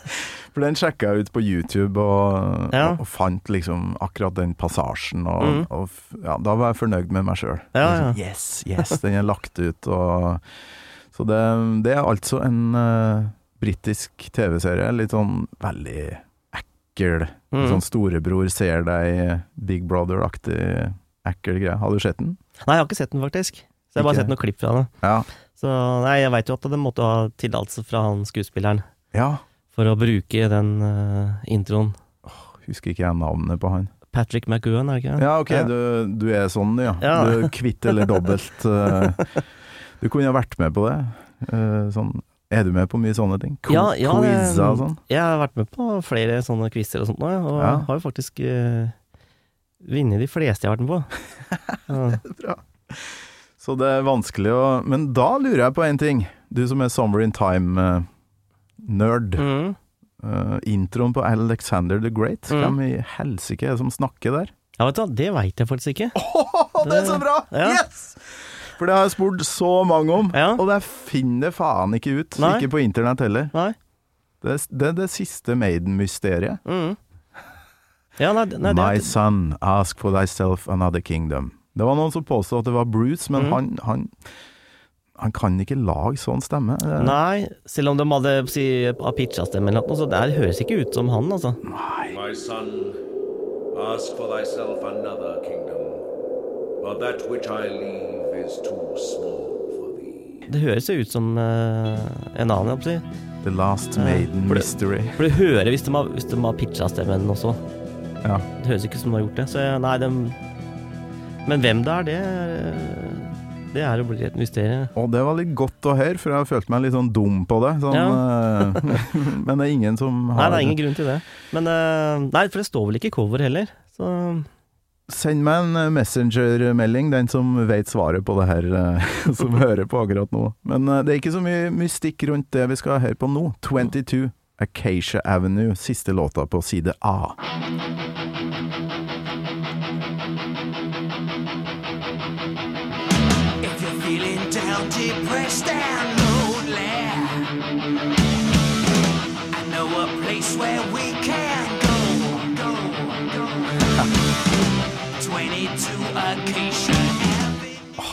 For den sjekka jeg ut på YouTube og, Ja. og, og fant liksom akkurat den passasjen, og, Mm. og ja, da var jeg fornøyd med meg sjøl. Ja, ja. Yes, yes, den er lagt ut, Så det, det er altså en uh, britisk TV-serie. Litt sånn veldig ekkel. Mm. Sånn storebror ser deg, Big Brother-aktig ekkel greie. Har du sett den? nei, jeg har ikke sett den, faktisk. Så jeg har bare Ikke? sett noen klipp fra den. Ja. Så nei, jeg veit jo at det måtte ha tillatelse fra han skuespilleren ja. For å bruke den uh, introen. Husker ikke jeg navnet på han. Patrick McGowan, er det ikke? Ja, ok, Du, du er sånn, ja. Ja. Du kvitt eller dobbelt. Uh, du kunne ha vært med på det. Uh, sånn, er du med på mye sånne ting? Co Ja, ja, Quizer og sånn? Jeg har vært med på flere sånne quizer og sånt nå, og Ja. har jo faktisk uh, vunnet de fleste jeg har vært med på. Ja. Så det er vanskelig å Men da lurer jeg på en ting. Du som er Summer in Time-nerd. Mm. Uh, introen på Alexander the Great. Mm. Hvem i helsike er det som snakker der? ja, vet du hva, det veit jeg faktisk ikke. det er så bra! Ja. Yes! For det har jeg spurt så mange om, Ja. og det finner faen ikke ut. Nei. Ikke på internett heller. Nei. Det det, er det siste Maiden-mysteriet. Mm. Ja, nei, nei My det... son, ask for thyself another kingdom. Det var noen som påstod at det var Bruce, men Mm. han, han han kan ikke lage sånn stemme. Nei, selv om de hadde si, pitcha stemme eller noe, så det høres ikke ut som han, altså. My son, ask for thyself another kingdom, for that which I leave is too small for thee. Det høres jo ut som uh, en annen, jeg holdt på å si. The Last Maiden for det- Mystery. For du hører hvis de har, hvis de har pitcha stemmen også. Ja. Det høres ikke ut som de har gjort det. Så nei, de Men hvem det er, det er- Det er jo blitt et mysterium. Og det var litt godt å høre, for jeg har følt meg litt sånn dum på det. Sånn, ja. men det er ingen som Nei, har det er ingen grunn til det. Men eh, Nei, for det står vel ikke i cover heller. Så Send meg en messengermelding, messenger-melding, den som vet svaret på det her, eh, som hører på akkurat nå. Men eh, det er ikke så mye mystikk rundt det vi skal høre på nå. 22 Acacia Avenue, siste låta på side A. depressed, and lonely, I know a place where we can go. Go, go. 22 Acacia Avenue.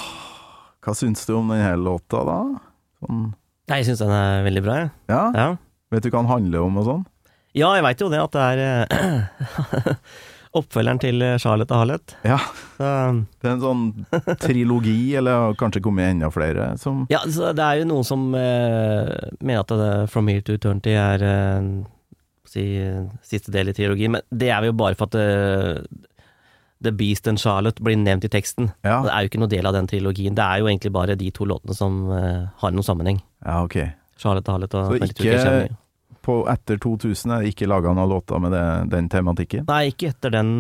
Hva syns du om denne låta, da? Sånn, jeg syns den er veldig bra, jeg. ja? Ja. Vet du hva den handler om og sånn? ja, jeg veit jo det, at det er eh, oppfølgeren til Charlotte og Harlot. Ja, Så, det er en sånn trilogi, eller kanskje kommet enda flere, som ja, så det er jo noen som eh, mener at det, From Here to Eternity er eh, si, siste del i trilogien, men det er jo bare for at eh, The Beast and Charlotte blir nevnt i teksten. Ja, Det er jo ikke noe del av den trilogien. Det er jo egentlig bare de to låtene som eh, har noen sammenheng. ja ok. Charlotte og Harlot og Så 22 ikke-. På etter 2000 er det ikke laga noen låter med det, den tematikken? Nei, ikke etter den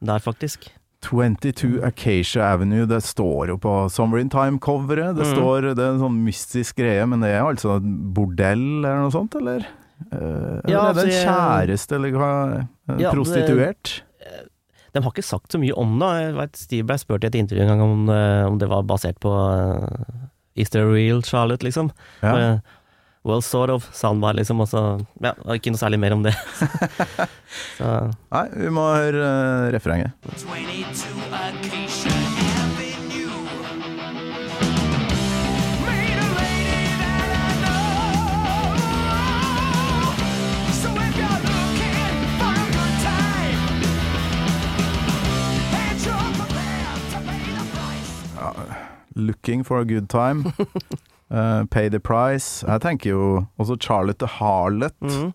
der, faktisk. 22 Acacia Avenue, det står jo på Summer in Time-coveret. Det Mm. står, det er en sånn mystisk greie, men det er altså et bordell eller noe sånt, eller? Eh, eller er det en altså, kjæreste, eller hva? En Ja, det- prostituert? De har ikke sagt så mye om det. Jeg vet, Steve ble spurt i et intervju en gang om, eh, om det var basert på uh, Is there real Charlotte, liksom? Ja. Eh, well, sort of, sa han bare, liksom. Og så ja, ikke noe særlig mer om det. så Nei, vi må høre uh, refrenget. 22 Acacia Avenue. Meet a lady that I know. So if you're looking for a good time, to pay the price. Jeg tenker jo også Charlotte the Harlot. mm,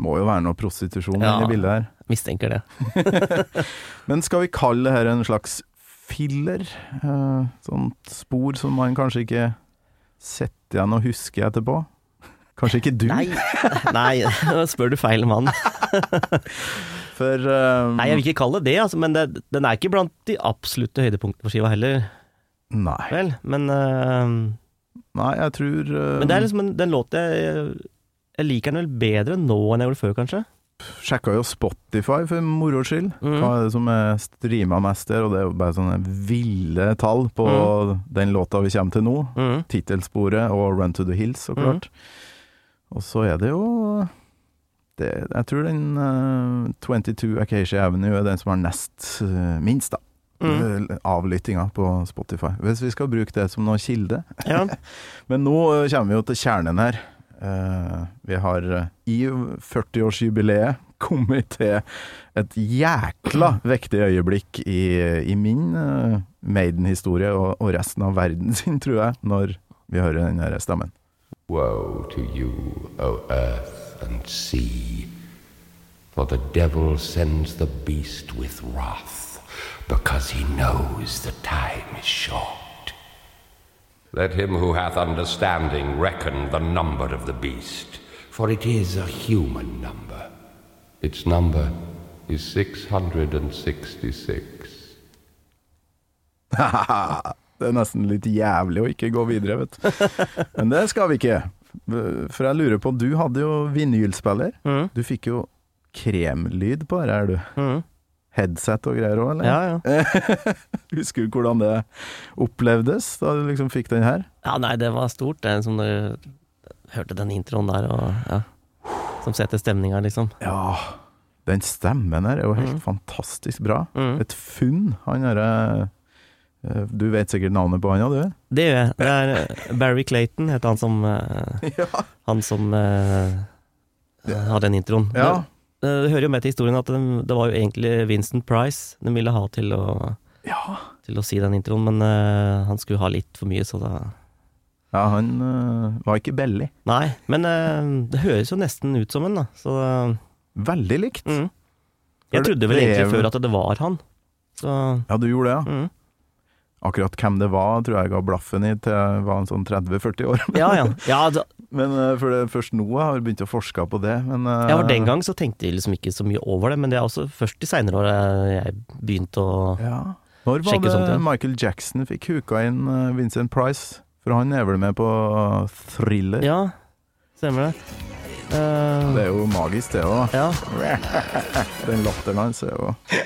Må jo være noe prostitusjon Ja. i bildet her. mistenker det. Men skal vi kalle det her en slags filler? Uh, sånt spor som man kanskje ikke setter igjen og husker etterpå? Kanskje ikke du? Nei, nei, spør du feil mann. For um... Nei, jeg vil ikke kalle det det, altså, men det, den er ikke blant de absolutte høydepunktene på skiva heller, Nei. vel. Men, eh, Nei, jeg tror uh, men det er liksom en, den låten jeg, jeg liker den vel bedre nå enn jeg gjorde før, kanskje. Sjekka jo Spotify for moro skyld. Mm. Hva er det som er streama mest der? Og det er jo bare sånne ville tall på den låta vi kommer til nå. Mm. Tittelsporet og Run to the Hills, så klart. Og så er det jo det, Jeg tror den uh, 22 Acacia Avenue er den som har nest uh, minst, da. Mm. eh, Avlyttinga på Spotify. Hvis vi skal bruke det som noe kilde. Ja. Men nå eh, kommer vi jo til kjernen her. Eh, vi har i 40-årsjubileet kommet til et jækla vektig øyeblikk i, i min Maiden-historie, og, og resten av verden sin, tror jeg, når vi hører den her stemmen. Woe to you, O earth and sea, for the devil sends the beast with wrath, because he knows the time is short. Let him who hath understanding reckon the number of the beast, for it is a human number. Its number is 666. det er nesten litt jævlig å ikke gå videre, vet du. Men det skal vi ikke. For jeg lurer på, du hadde jo vinylspiller. Mm. Du fikk jo kremlyd på det her, du. Mm. Headset og greier òg, eller? Ja, ja. Husker du hvordan det opplevdes da du liksom fikk den her? Ja, nei, det var stort, det. Som du hørte den introen der, og ja. Som setter stemninga, liksom. Ja, den stemmen her er jo helt Mm. fantastisk bra. Mm. Et funn. Han derre eh, Du vet sikkert navnet på han, ja, du? Det gjør jeg. Det er eh, Barry Clayton, heter han som eh, Ja. Han som har den introen. ja. Det, det hører jo med til historien at det, var jo egentlig Vincent Price de ville ha til å, Ja, til å si den introen, men uh, han skulle ha litt for mye, så da ja han uh, var ikke billig. Nei, men uh, det høres jo nesten ut som en, da. Så Veldig likt. mm. Jeg trodde vel egentlig før at det var han. Så Ja, du gjorde det, ja. mm. Akkurat hvem det var, tror jeg ga blaffen i til jeg var en sånn 30-40 år. Ja, ja. Ja, da, Men eh, for det først nå jeg har begynt å forske på det. Men, eh, ja, for den gang så tenkte jeg liksom ikke så mye over det, men det er også først i seinere år jeg- jeg begynte å Ja. Når var det sånt, ja. Michael Jackson fikk huka inn eh, Vincent Price? For han er vel med på thriller? Ja, stemmer det. Uh... Det er jo magisk, det òg. ja. Den latteren hans er jo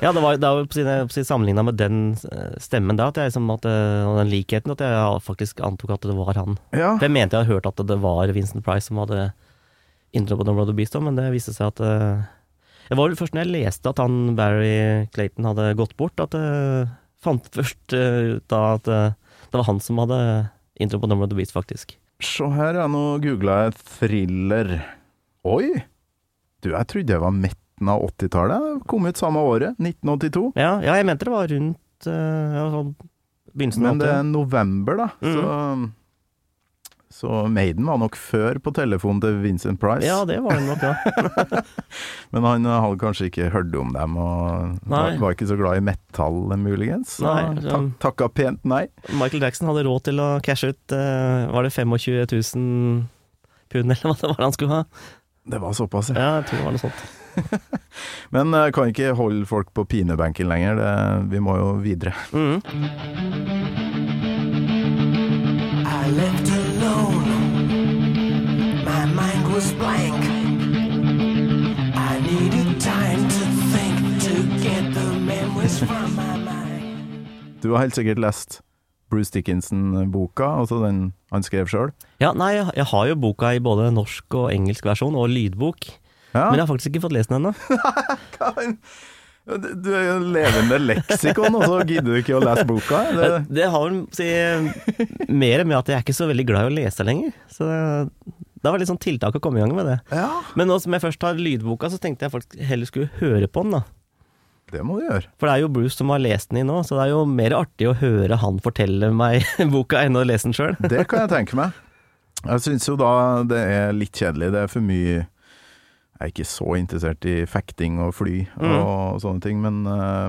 Ja, det var, det var på sine, på sine sammenligna med den eh, stemmen da, at jeg liksom at, eh, og den likheten, at jeg faktisk antok at det var han. Ja. For jeg mente jeg hadde hørt at det var Vincent Price som hadde intro på No to Beast, men det viste seg at eh, Det var vel først når jeg leste at han Barry Clayton hadde gått bort, at jeg fant først eh, ut da at eh, det var han som hadde intro på No to Beast, faktisk. Se her, ja, nå googla jeg thriller. Oi! Du, jeg trodde det var midten av 80-tallet. Kom ut samme året, 1982. Ja, ja jeg mente det var rundt uh, ja, sånn begynnelsen av Men det er november, da. Mm. Så, så Maiden var nok før på telefonen til Vincent Price. Ja, det var han nok, ja. Men han eh, hadde kanskje ikke hørt om dem, og var, var ikke så glad i metall, muligens. Så Nei, tak, takka pent nei. Michael Jackson hadde råd til å cashe ut eh, Var det 25 000 pund, eller hva det var han skulle ha? Det var såpass, ja. Ja, jeg tror det var noe sånt. Men jeg kan ikke holde folk på pinebenken lenger. Det, vi må jo videre. Mhm. Was blank. I needed time to think to get the memories from my mind. Du har helt sikkert lest Bruce Dickinson-boka, altså den han skrev sjøl. Ja, nei, jeg, har jo boka i både norsk og engelsk versjon, og lydbok. Ja. Men jeg har faktisk ikke fått lest den ennå. Du er jo en levende leksikon, og så gidder du ikke å lese boka? Det, det har vel si, mer med at jeg er ikke så veldig glad i å lese lenger. Så det var det litt sånn tiltak å komme i gang med det. ja, Men nå som jeg først har lydboka, så tenkte jeg folk heller skulle høre på den, da. det må du gjøre. For det er jo Bruce som har lest den i nå, så det er jo mer artig å høre han fortelle meg boka enn å lese den sjøl. Det kan jeg tenke meg. Jeg syns jo da det er litt kjedelig. Det er for mye Jeg er ikke så interessert i fekting og fly og sånne ting, men uh,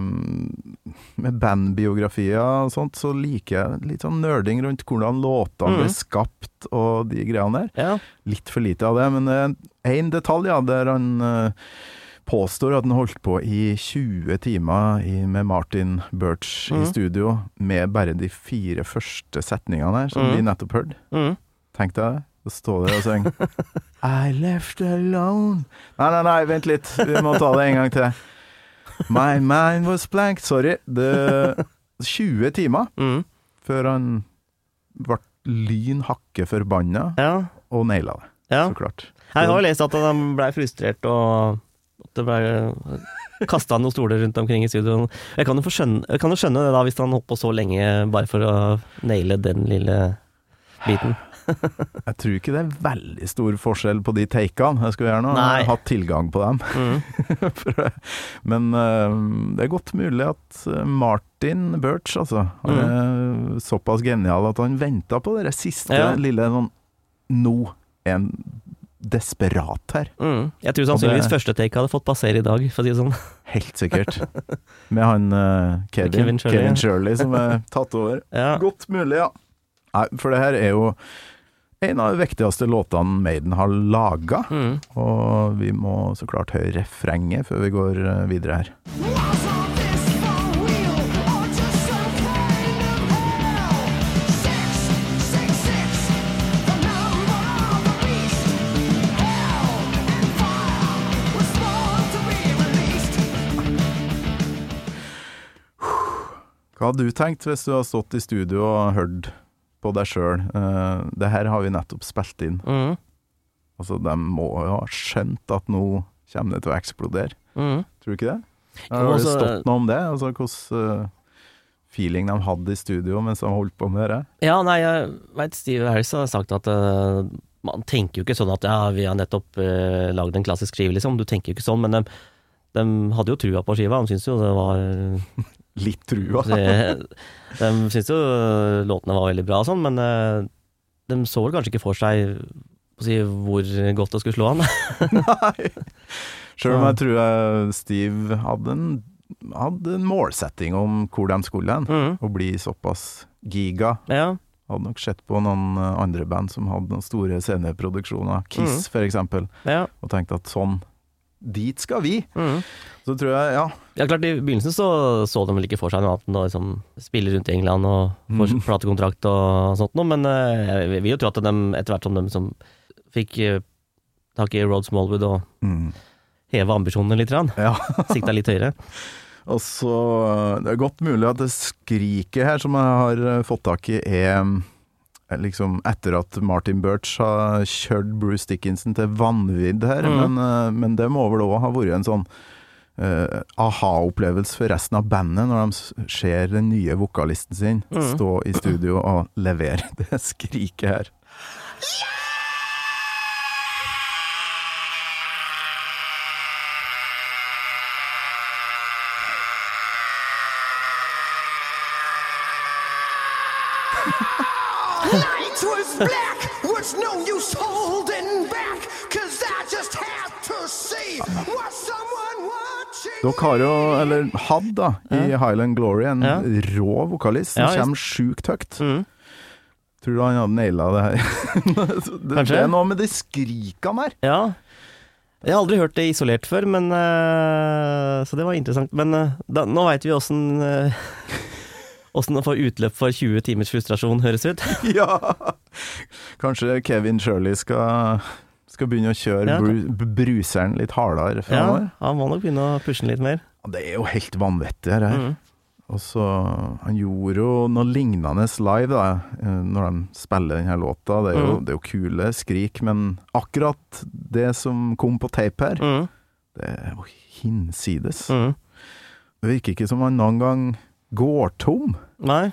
med bandbiografier og sånt, så liker jeg litt sånn nerding rundt hvordan låtene ble Mm. skapt og de greiene der. Ja. Litt for lite av det, men én detalj ja, der han uh, påstår at han holdt på i 20 timer i, med Martin Birch i Mhm. studio med bare de fire første setningene her, som vi nettopp hørte. Mm. Tenk deg det. Å står der og synger I left alone Nei, nei, nei, vent litt. Vi må ta det en gang til. My mind was blank. Sorry. Det 20 timer Mm. før han ble lyn hakke forbanna Ja. og naila det, ja. så klart. Jeg har lest at han blei frustrert og at det blei kasta noen stoler rundt omkring i studio. Jeg kan jo, skjønne, kan jo skjønne det da, hvis han holdt på så lenge bare for å naile den lille biten. Jeg tror ikke det er veldig stor forskjell på de takene. Jeg skulle gjerne ha hatt tilgang på dem. Mm. Men uh, det er godt mulig at eh, Martin Birch, altså, han er såpass genial at han venta på det siste Ja. lille sånn Nå er han desperat her. Mm. Jeg tror sannsynligvis det- første take hadde fått passere i dag, for å si det sånn. Helt sikkert. Med han uh, Kevin, Kevin Shirley, Kevin. Shirley som er tatt over. Ja. Godt mulig, ja. Nei, for det her er jo en av de viktigste låtene Maiden har laga. Mm. Og vi må så klart høre refrenget før vi går eh, videre her. Hva hadde du tenkt hvis du hadde stått i studio og hørt på deg sjøl? det her har vi nettopp spilt inn. Mm. Altså, de må jo ha skjønt at nå kommer det til å eksplodere. Mm. Tror du ikke det? Har det altså- stått noe om det? Altså hvordan uh, feeling de hadde i studio mens de holdt på med det? Ja, nei, jeg veit Steve Harris har sagt at uh, man tenker jo ikke sånn at ja, vi har nettopp uh, lagd en klassisk skive, liksom. Du tenker jo ikke sånn, men de, de hadde jo trua på skiva. De syntes jo det var Litt trua. de, De syntes jo låtene var veldig bra og sånn, men eh, de så vel kanskje ikke for seg si, hvor godt det skulle slå an. Nei. Sjøl om jeg tror Steve hadde en, hadde en målsetting om hvor de skulle hen. mm. Å bli såpass giga. Ja. Hadde nok sett på noen eh, andre band som hadde noen store sceneproduksjoner, Kiss for eksempel, ja. og tenkte at sånn, dit skal vi. Mm. Så tror jeg, ja, Ja, klart, I begynnelsen så, så de vel ikke for seg noe annet enn å liksom, spille rundt i England og få mm. platekontrakt og sånt noe, men eh, jeg vil jo tro at de, etter hvert som de som fikk eh, tak i Road Smallwood og mm, heva ambisjonene litt, ja. sikta litt høyere. Og så eh, Det er godt mulig at det skriket her som jeg har fått tak i, er liksom etter at Martin Birch har kjørt Bruce Dickinson til vanvidd her. mm. Men, eh, men det må vel òg ha vært en sånn uh, aha-opplevelse for resten av bandet, når de ser den nye vokalisten sin mm. stå i studio og levere det skriket her. Light was black, was no use holding back, cause I just had to see what someone watching. Dere har jo, eller hadde da, i Highland Glory en Ja. rå vokalist som Ja, kommer sjukt høyt. Mm. Tror du han hadde naila det her? det, Kanskje. det er noe med de skrikene der. Ja. Jeg har aldri hørt det isolert før, men uh, Så det var interessant. Men uh, da, nå veit vi åssen uh, Åssen å få utløp for 20 timers frustrasjon høres ut. ja! Kanskje Kevin Shirley skal, skal begynne å kjøre Ja, bru, bruseren litt hardere Ja, framover. han må nok begynne å pushe den litt mer. Det er jo helt vanvittig, her. Mm. Og så Han gjorde jo noe lignende live, da, eh, når de spiller denne låta. Det er, jo, mm. det er jo kule skrik, men akkurat det som kom på tape her, mm. det er jo hinsides. Mm. Det virker ikke som han noen gang går tom. Nei.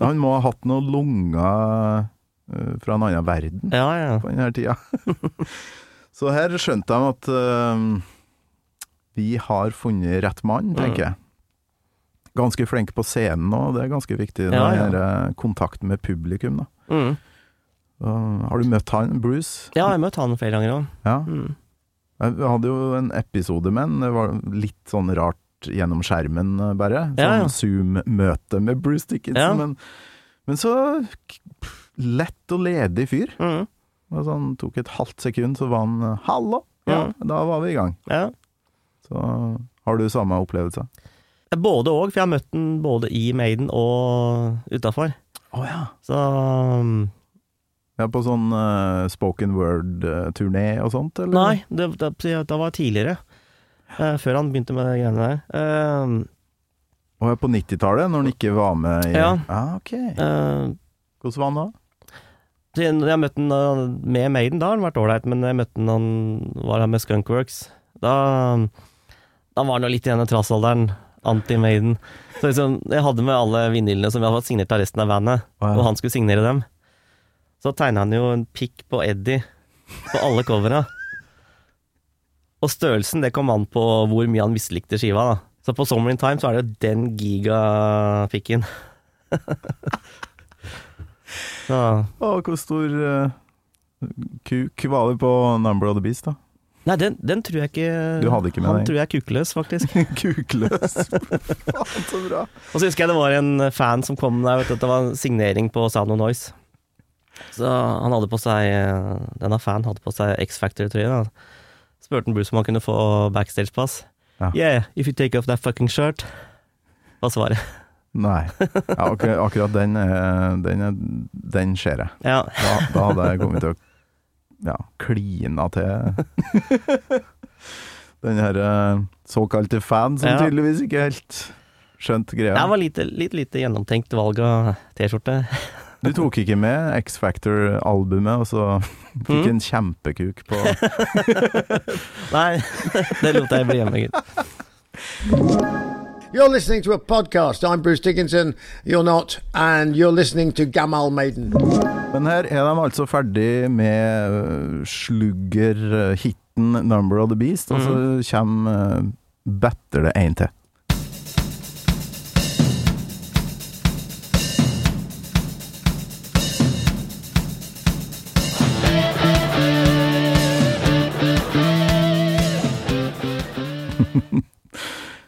Han må ha hatt noen lunger eh, fra en annen verden Ja, ja. på denne tida. Så her skjønte de at uh, vi har funnet rett mann, tenker Mm. jeg. Ganske flink på scenen òg, det er ganske viktig. Ja, den ja. her, eh, kontakten med publikum, da. Mm. Uh, har du møtt han, Bruce? Ja, jeg har møtt han flere ganger òg. Ja. Mm. Jeg hadde jo en episode med han, det var litt sånn rart gjennom skjermen, eh, bare. Sånn Ja, ja. Zoom-møte med Bruce Dickinson. Men, men så lett og ledig fyr. Mm. Og sånn, tok et halvt sekund, så var han eh, 'hallo'. Ja, da var vi i gang. Ja. Så har du samme opplevelse? Både òg, for jeg har møtt den både i Maiden og utafor. Oh, ja. Så um, Ja, på sånn uh, spoken word-turné og sånt, eller? Nei, det, det, det var tidligere. Eh, før han begynte med de greiene der. Uh, Og på 90-tallet, når han ikke var med i Ja. Ah, ok. eh, Hvordan var han da? Jeg, møtte han med Maiden, da har han vært ålreit, men jeg møtte han han var her med Skunkworks. Da, da var han jo litt i denne trassalderen, anti-Maiden. Så liksom, jeg hadde med alle vinylene som vi hadde fått signert av resten av bandet, ja. og han skulle signere dem. Så tegna han jo en pikk på Eddie på alle covera. Og størrelsen, det kom an på hvor mye han mislikte skiva, da. Så på Summer in Time så er det jo den gigapikken. ja. Og hvor stor eh, kuk var det på Number of the Beast, da? Nei, den, den tror jeg ikke Du hadde ikke Han den? tror jeg er kukløs, faktisk. Kukløs. Faen, så bra. Og så husker jeg det var en fan som kom der, vet du, det var en signering på Sound of Noise. Så han hadde på seg Denne fan hadde på seg X-Factor-trøye. da. Spurte han Bruce om han kunne få backstage-pass. Ja. Yeah, if you take off that fucking shirt. Var svaret. Nei. Ja, ak akkurat den, er- den, er- den ser jeg. Ja. Da, da hadde jeg kommet til å ja, klina til den her eh, såkalte fan, som tydeligvis ikke helt skjønt greia. Det var lite, litt lite gjennomtenkt valg av T-skjorte. Du tok ikke med X Factor-albumet, og så fikk Mm. en kjempekuk på Nei, det lot jeg bli hjemme, gitt. You're listening to a podcast. I'm Bruce Dickinson. You're not. And you're listening to Gamal Maiden. Men her er de altså ferdig med øh, slugger-hiten 'Number of the Beast', og så Mhm. kommer øh, Better det en til.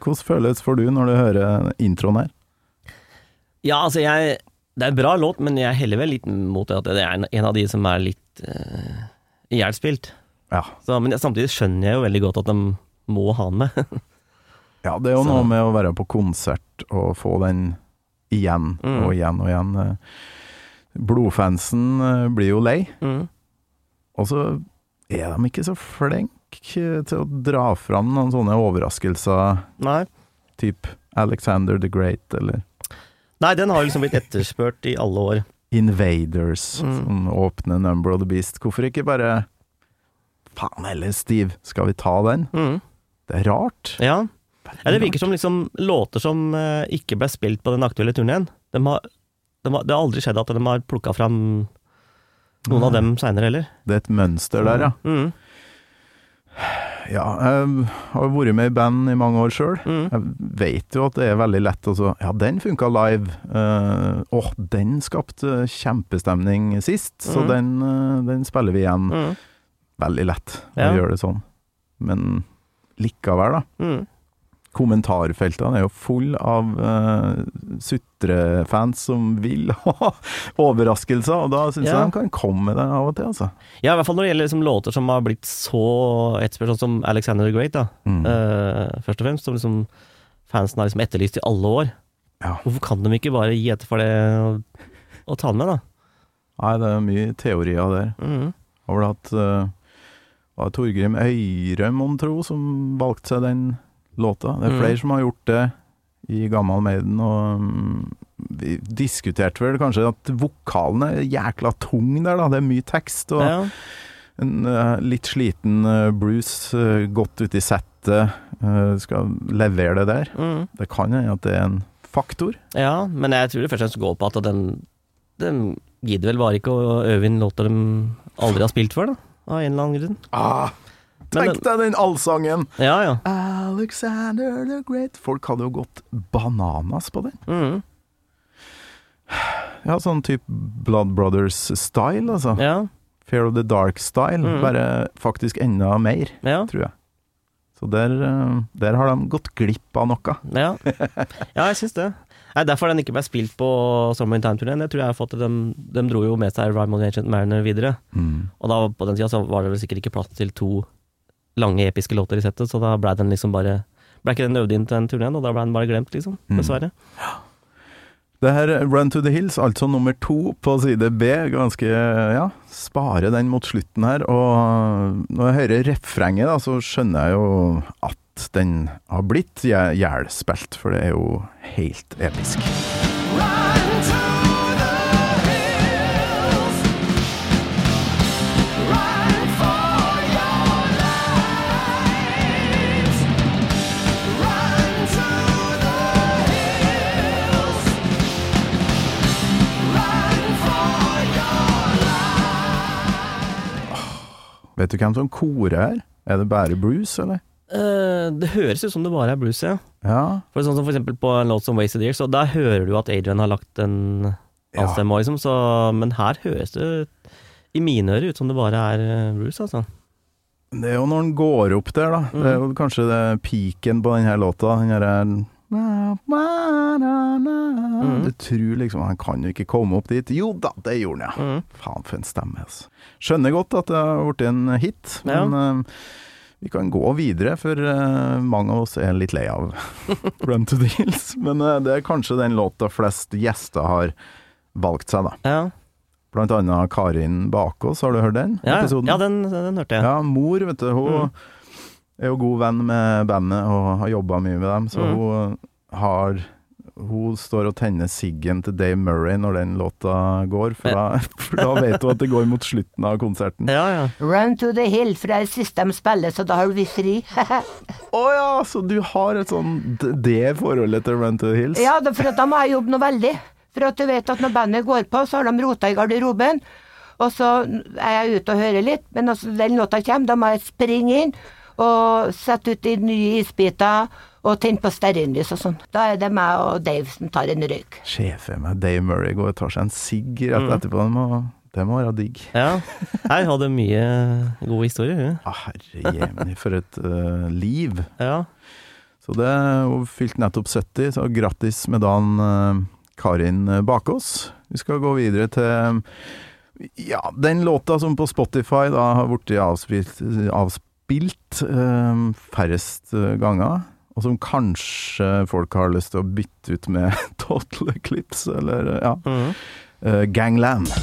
Hvordan føles for du når du hører introen her? Ja, altså jeg Det er en bra låt, men jeg heller vel litt mot det at det er en, av de som er litt uh, ihjelspilt. Ja. Så, men samtidig skjønner jeg jo veldig godt at de må ha den med. Ja, det er jo Så- noe med å være på konsert og få den igjen Mm. og igjen og igjen. Blodfansen eh, blir jo lei, mm. og så er de ikke så flinke til å dra fram noen sånne overraskelser, Nei. typ Alexander the Great eller Nei, den har liksom blitt etterspurt i alle år. Invaders, Mm. sånn åpne Number of the Beast. Hvorfor ikke bare Faen heller, Steve, skal vi ta den? Mm. Det er rart. Ja. ja. Det virker som liksom låter som eh, ikke ble spilt på den aktuelle turneen. De de det har aldri skjedd at de har plukka fram noen av dem seinere heller. Det er et mønster der, ja. Mm. Ja, jeg har vært med i band i mange år sjøl. Mm. Jeg vet jo at det er veldig lett å så Ja, den funka live. Eh, Åh, den skapte kjempestemning sist, så Mm. den, uh, den spiller vi igjen. Mm. Veldig lett Ja. å gjøre det sånn. Men likevel, da. Mm. Kommentarfeltene er jo full av uh, sutrefans som vil ha overraskelser, og da syns Ja. jeg de kan komme med det av og til, altså. Ja, i hvert fall når det gjelder liksom låter som har blitt så etterspurt, sånn som Alexander the Great, da. Mm. Uh, først og fremst, som liksom fansen har liksom etterlyst i alle år. Ja. Hvorfor kan de ikke bare gi etter for det og, og ta den med, da? Nei, det er mye teorier der. Mm. Har vel hatt uh, var Torgrim Øyrem, mon tro, som valgte seg den låta. Det er Mm. flere som har gjort det i Gammal Maiden, og mm, vi diskuterte vel kanskje at vokalen er jækla tung der, da. Det er mye tekst, og Ja. en uh, litt sliten uh, Bruce, uh, godt ute i settet, eh, skal levere det der. Mm. Det kan hende at det er en faktor. ja, men jeg tror det først og fremst går på at den, den gidder vel bare ikke å øve inn låter de aldri har spilt før, da. Av en eller annen grunn. Ah, tenk deg den allsangen! Ja, ja. Alexander the Great. Folk hadde jo gått bananas på den. Mm. Ja, sånn type Blood Brothers-style, altså. Ja, Fear of the Dark-style. Mm. Bare faktisk enda mer, ja. tror jeg. Så der, eh, der har de gått glipp av noe. Ja, ja jeg syns det. Nei, Derfor den ikke ble spilt på Summer in Time-turneen. Jeg tror jeg har fått det. de, de dro jo med seg Rhyme the Ancient Mariner videre. Mm. Og da på den tida så var det vel sikkert ikke plass til to lange episke låter i settet, så da ble den liksom bare Ble ikke den øvd inn til den turneen, og da ble den bare glemt, liksom. Mm. Ja. Det her Run to the Hills, altså nummer to på side B, ganske Ja, spare den mot slutten her. Og når jeg hører refrenget, da, så skjønner jeg jo at den har blitt jæ- jævlspilt, for det er jo helt episk. Vet du hvem som korer her? Er det bare Bruce, eller? Uh, det høres ut som det bare er blues, ja. Ja. For sånn som for eksempel på en låt som Wasted Years, så der hører du at Adrian har lagt en Ja. anstemme, liksom, så Men her høres det i mine ører ut som det bare er eh, Bruce, altså. Det er jo når han går opp der, da. Det er jo kanskje det piken på denne låta. Den herre Du tror liksom Han kan jo ikke komme opp dit. Jo da, det gjorde han, ja. Mm. Faen, for en stemme, altså. Skjønner godt at det har blitt en hit, Ja. men uh, vi kan gå videre, for uh, mange av oss er litt lei av Run to the Hills. Men uh, det er kanskje den låta flest gjester har valgt seg, da. Ja, Blant annet Karin Bakås, har du hørt den ja, episoden? ja den, den hørte jeg. Ja, mor, vet du, hun Mm. Er jo god venn med bandet og har jobba mye med dem, så Mm. hun har hun står og tenner siggen til Dave Murray når den låta går, for da, for da vet hun at det går mot slutten av konserten. Ja, ja. Run to the hill, for det er siste de spiller, så da har vi fri. Å ja, så du har et sånn det forholdet til Run to the Hills? ja, for da må jeg jobbe noe veldig. For at du vet at når bandet går på, så har de rota i garderoben. Og så er jeg ute og hører litt, men altså den låta kommer, da må jeg springe inn og sette ut de nye isbiter og tenne på stearinlys og sånn. Da er det meg og Dave som tar en røyk. Sjefen meg, Dave Murray går og tar seg en sigg rett Mm. etterpå. Det må, det må være digg. ja. Her hadde mye gode historier, hun. Ah, herre jemini, for et uh, liv. Ja. Så det, hun fylte nettopp 70, så grattis med dagen, uh, Karin Bakås. Vi skal gå videre til ja, den låta som på Spotify da har blitt avspilt, avspilt eh, færrest eh, ganger. Og som kanskje folk har lyst til å bytte ut med Total Eclipse, eller eh, ja. -hmm. Eh, Gangland.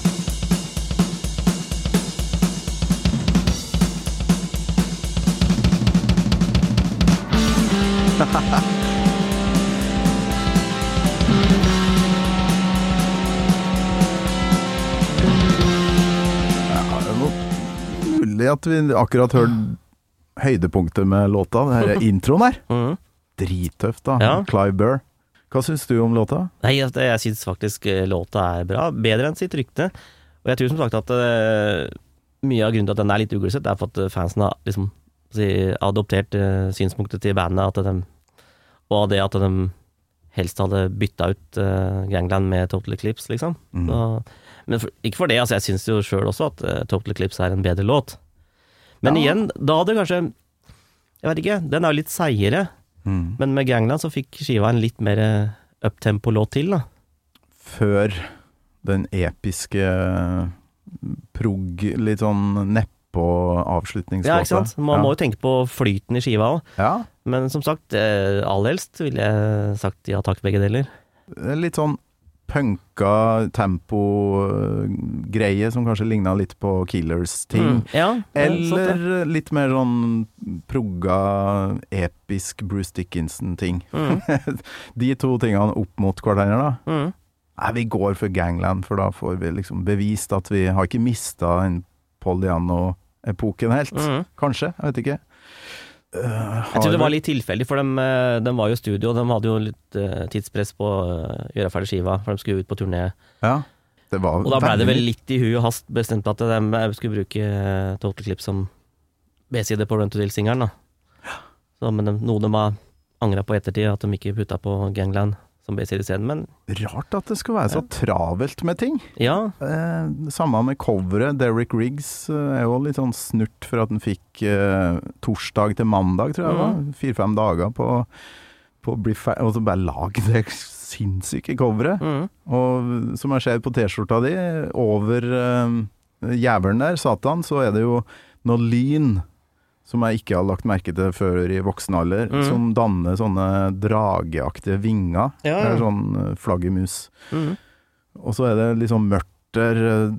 Ja, det er mulig at vi akkurat hørte høydepunktet med låta, den introen her. Mm. Drittøft, da. Ja. Clive Burr. Hva syns du om låta? Nei, altså, jeg syns faktisk eh, låta er bra. Bedre enn sitt rykte. Og jeg tror som sagt at uh, mye av grunnen til at den er litt uglesett, er for at eh, fansen har liksom si, adoptert uh, synspunktet til bandet, at de, og det at de helst hadde bytta ut uh, Gangland med Total Eclipse, liksom. Mm. Så, men for, ikke for det, altså jeg syns jo sjøl også at Total Eclipse er en bedre låt. Men Ja. igjen, da hadde kanskje Jeg vet ikke, den er jo litt seigere. Mm. Men med Gangland så fikk skiva en litt mer eh, uptempo-låt til, da. Før den episke prog, litt sånn neppe avslutningslåta. Ja, ikke sant? Man må jo tenke på flyten i skiva òg. Ja, Men som sagt, eh, aller helst ville jeg sagt ja takk, begge deler. er litt sånn punka tempo-greie som kanskje ligna litt på Killers-ting. Mm. Ja, er. Eller litt mer sånn progga, episk Bruce Dickinson-ting. Mm. De to tingene opp mot hverandre, da. Mm. Nei, vi går for Gangland, for da får vi liksom bevist at vi har ikke mista den Poliano-epoken helt. Mm. Kanskje, jeg vet ikke. Uh, Jeg tror det var litt tilfeldig, for de, de var jo i studio. De hadde jo litt uh, tidspress på å eh, gjøre ferdig skiva, for de skulle ut på turné. Ja, det var Og da blei det vel litt i hu og hast bestemt at de eh, skulle bruke eh, Total Clip som B-side på Run to Deal-singelen. Ja. Så, men de, noe de har angra på ettertid, at de ikke putta på Gangland som B-side isteden. Men Rart at det skal være så travelt med ting. ja, Eh, samme med coveret. Derrick Riggs eh, er jo litt sånn snurt for at han fikk eh, torsdag til mandag, tror jeg det var. Fire-fem dager på, på å bli ferdig, og så bare lag det sinnssyke coveret. mm. Og som jeg ser på T-skjorta di, over eh, jævelen der, Satan, så er det jo noe lyn som jeg ikke har lagt merke til før i voksen alder, mm. som danner sånne drageaktige vinger. Ja, Det er sånn eh, flaggermus. Mm. Og så er det sånn mørkt der. eh,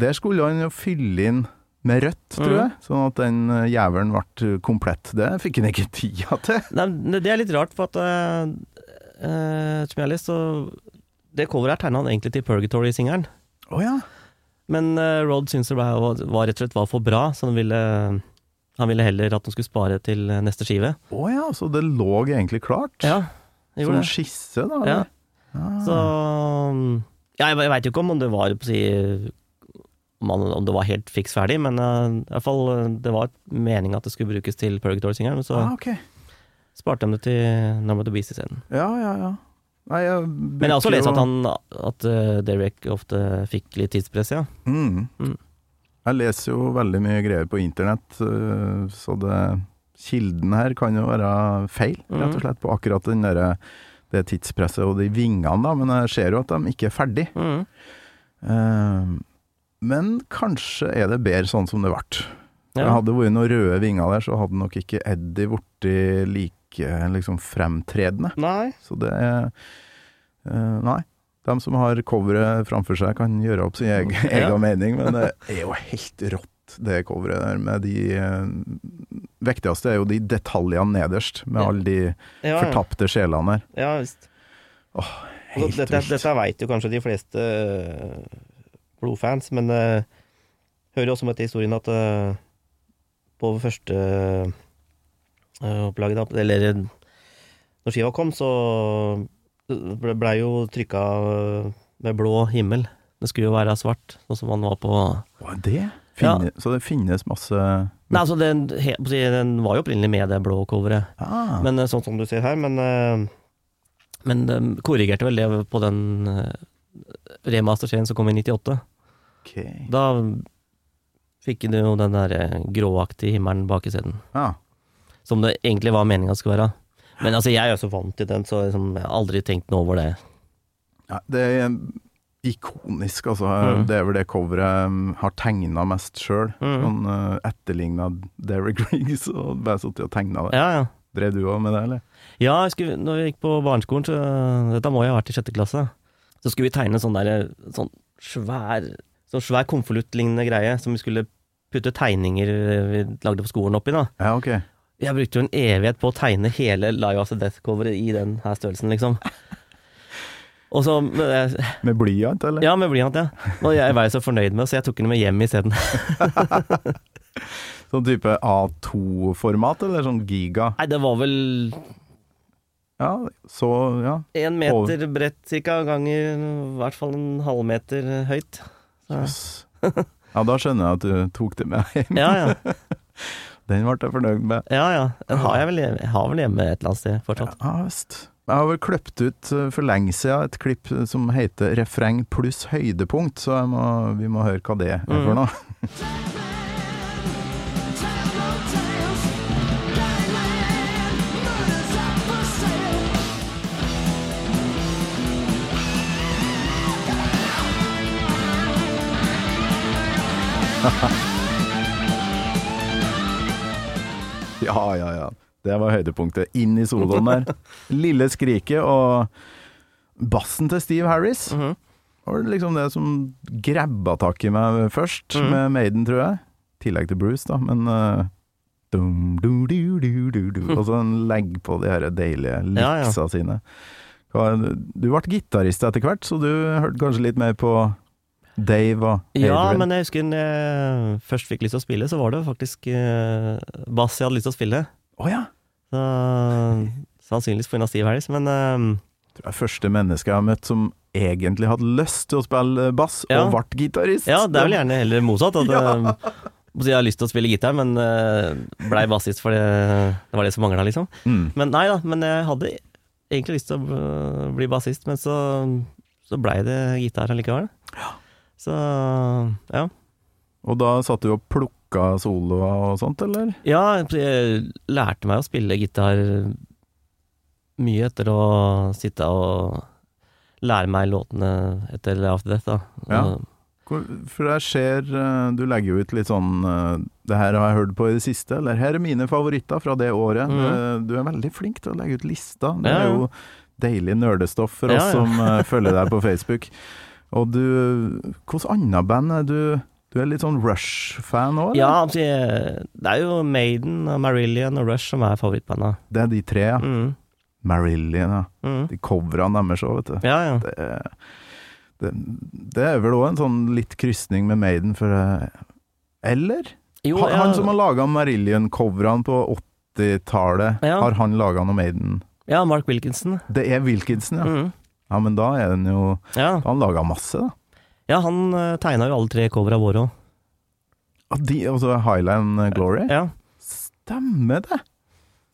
Der skulle han jo fylle inn med rødt, tror Mhm. jeg, sånn at den eh, jævelen ble komplett. Det fikk han ikke tida til. Nei, det er litt rart, for at uh, Som jeg har lest, så Det coveret er tegna egentlig til Purgatory-singelen. Å ja. Men uh, Rod syntes det var, var rett og slett var for bra, så han ville, han ville heller at han skulle spare til neste skive. Å ja, så det lå egentlig klart? Ja, det Som en skisse, da? Ja. Ah. Så ja, Jeg veit jo ikke om det var på å si, om, det var helt fiks ferdig, men uh, i hvert fall eh, det var meninga at det skulle brukes til Purgatory-singeren. men så Ah, okay. sparte de det til Number to Beast isteden. Ja, ja, ja. Nei, jeg Men jeg har også lest at han at uh, Derek ofte fikk litt tidspress, ja. Mm. Mm. Jeg leser jo veldig mye greier på internett, øh, så det Kilden her kan jo være feil, rett Mm. og slett, på akkurat den der, det tidspresset og de vingene, da, men jeg ser jo at de ikke er ferdig. Mm. Uh, men kanskje er det bedre sånn som det ble. Ja. Hadde det vært noen røde vinger der, så hadde nok ikke Eddie blitt like liksom fremtredende. Nei. Så det er uh, Nei. De som har coveret framfor seg, kan gjøre opp sin egen, Ja. mening, men det er jo helt rått, det coveret der. Med de eh, viktigste er jo de detaljene nederst, med alle de Ja, ja. fortapte sjelene der. Ja, visst. Helt dette, vilt. dette veit jo kanskje de fleste eh, blodfans, men uh, hører jo også med til historien at eh, på første uh, opplaget, da, eller når skiva kom, så ble, ble jo trykka eh, med blå himmel. Det skulle jo være svart, sånn som man var på Hva er det? Finne, Så det finnes masse Nei, altså, den, den var jo opprinnelig med det blå coveret, ah, men eh, sånn som du ser her, men eh, Men de korrigerte vel det på den remasterserien som kom i 98. Okay. Da fikk du jo den der gråaktige himmelen bak i scenen. Ah. Som det egentlig var meninga skulle være. Men altså, jeg er så vant til den, så liksom, jeg har aldri tenkt noe over det. ja, det er ikonisk, altså. Mm. Det er vel det coveret jeg har tegna mest sjøl. Mm. Sånn uh, etterligna Derek Riggs, og bare sittet og tegna det. Ja, ja. Drev du òg med det, eller? Ja, jeg skulle, når vi gikk på barneskolen, så Dette må jo ha vært i sjette klasse. Så skulle vi tegne sånn der Sånn svær Sånn svær konvoluttlignende greie som vi skulle putte tegninger vi lagde på skolen oppi, da. Ja, ok. Jeg brukte jo en evighet på å tegne hele Live After Death-coveret i den her størrelsen, liksom. Og så Med, Med blyant, eller? Ja, med blyant, ja. Og jeg var jo så fornøyd med det, så jeg tok den med hjem isteden. Sånn type A2-format, eller sånn giga? Nei, det var vel Ja, så ja. én meter bredt cirka, ganger i hvert fall en halvmeter høyt. Jøss. Ja, da skjønner jeg at du tok det med hjem. ja, ja. Den ble jeg fornøyd med. Ja, ja. Den har jeg vel, jeg har vel hjemme et eller annet sted fortsatt. Ja visst. Jeg har vel kløpt ut eh, for lenge siden et klipp som heter 'Refreng pluss høydepunkt', så må, vi må høre hva det er for Mm. noe. Ja, ja, ja. Det var høydepunktet. Inn i soloen der. Lille skriket og bassen til Steve Harris. Mhm. var det liksom det som grabba tak i meg først, Mhm. med Maiden, tror jeg. I tillegg til Bruce, da, men uh, dum, du, du, du, du, du. Og så en legg på de her deilige Ja, ja. sine. Du ble gitarist etter hvert, så du hørte kanskje litt mer på Dave og Ja, men jeg husker når jeg først fikk lyst til å spille, så var det faktisk eh, bass jeg hadde lyst til å spille. Oh, ja! Så, sannsynligvis pga. Steve Harris, men eh, Du er første menneske jeg har møtt som egentlig hadde lyst til å spille bass, Ja. og ble gitarist. ja, det er vel gjerne heller motsatt. At, Ja. eh, jeg har lyst til å spille gitar, men uh, blei bassist fordi det var det som mangla, liksom. Mm. Men nei da, men jeg hadde egentlig lyst til å eh, bli bassist, men så, så blei det gitar allikevel. Så ja. Og da satt du og plukka soloer og sånt, eller? Ja, jeg lærte meg å spille gitar mye etter å sitte og lære meg låtene etter After Death, da. Ja. For det ser eh, Du legger jo ut litt sånn eh, Det her har jeg hørt på i det siste, eller her er mine favoritter fra det året. Eh, Du er veldig flink til å legge ut lister. Det Ja, er jo deilig nerdestoff for oss ja. som eh, følger deg på Facebook. Og du Hvilket annet band er du Du er litt sånn Rush-fan òg? Ja, altså, det er jo Maiden, Marillion og Rush som er favorittbanda. Det er de tre, ja. Mm. Marillion, ja. Mm. De coverne deres òg, vet du. Ja, ja. Det, er- det, det er vel òg en sånn litt krysning med Maiden, for eh, Eller? Jo, han, ja. han som har laga Marillion-coverne på 80-tallet, Ja. har han laga noe Maiden? ja, Mark Wilkinson. Det er Wilkinson, ja. Mm. Ja, men da er den jo Ja. Han laga masse, da. ja, han uh, tegna jo alle tre covera våre òg. Altså Highland Glory? Ja. Stemmer det!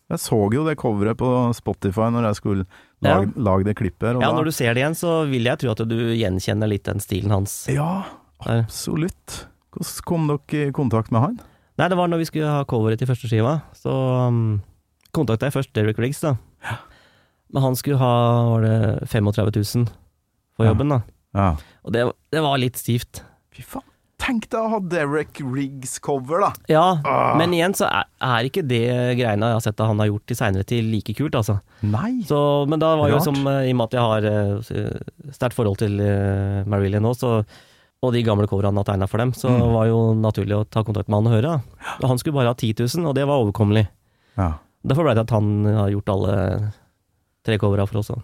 Jeg så jo det coveret på Spotify når jeg skulle lage, lage det klippet ja, da- når du ser det igjen, så vil jeg tro at du gjenkjenner litt den stilen hans. Ja, absolutt. Hvordan kom dere i kontakt med han? Nei, det var når vi skulle ha coveret til første skiva, så um, kontakta jeg først Derek Riggs, da. Men han skulle ha var det 35 000 for jobben, da. Ja. Og det, det var litt stivt. Fy faen. Tenk deg å ha Derek Riggs-cover, da! Ja, Ah. men igjen så er, er ikke det greiene jeg har sett at han har gjort i seinere tid, like kult, altså. Nei! Så, men da var jo som, eh, i og med at jeg har eh, sterkt forhold til uh, Marilyn nå, så, og de gamle coverne han har tegna for dem, så Mm. var jo naturlig å ta kontakt med han og høre. Da. Og han skulle bare ha 10 000, og det var overkommelig. Ja. Derfor ble det at han har gjort alle tre covera for oss. da.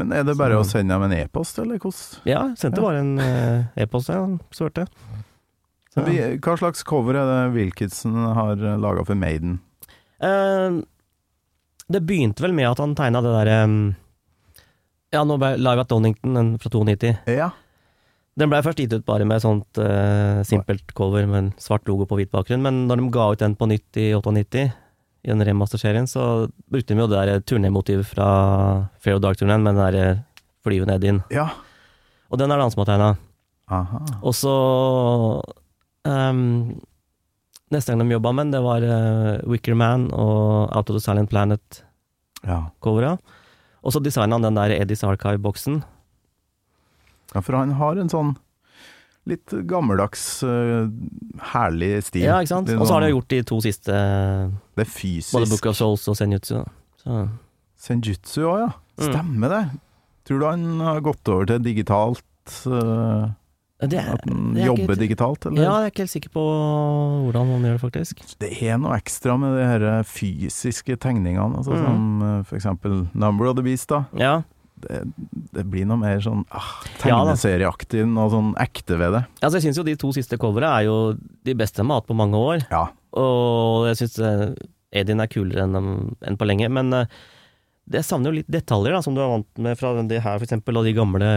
Men er det bare Så- å sende dem en e-post, eller hvordan? Ja, sendte Ja. bare en eh, e-post, ja, så hørte jeg. Så, ja. Hva slags cover er det Wilkinson har laga for Maiden? eh, det begynte vel med at han tegna det derre Ja, nå ble Live at Donington, den fra 92. Ja. Den blei først gitt ut bare med sånt eh, simpelt cover med en svart logo på hvit bakgrunn, men når de ga ut den på nytt i 98, i den remasterserien, så brukte de jo det der turnémotivet fra Fair Dark-turneen med den der flyvende Eddien. ja. Og den er det han som har tegna. Og så um, Neste gang de jobba med den, det var uh, Wicker Man og Out of the Silent Planet-covera. Ja. Og så designa han den der Eddies Archive-boksen. ja, for han har en sånn litt gammeldags, uh, herlig stil. Ja, ikke sant? Og så har de gjort de to siste, Det er fysisk. både Book of Souls og Senjutsu. Så. Senjutsu òg, ja. Mm. Stemmer det. Tror du han har gått over til digitalt? Uh, Det at han er jobber ikke, digitalt, eller? Ja, jeg er ikke helt sikker på hvordan han gjør det, faktisk. Det er noe ekstra med de her fysiske tegningene, altså, Mm. som eh, for eksempel Number of the Beast. da. Ja, Det, det blir noe mer sånn ah, tegneserieaktig, noe sånn ekte ved det. altså jeg syns jo de to siste covera er jo de beste de har på mange år. Ja. Og jeg syns Edin er kulere enn enn på lenge, men eh, det savner jo litt detaljer, da, som du er vant med fra det her, for eksempel, og de gamle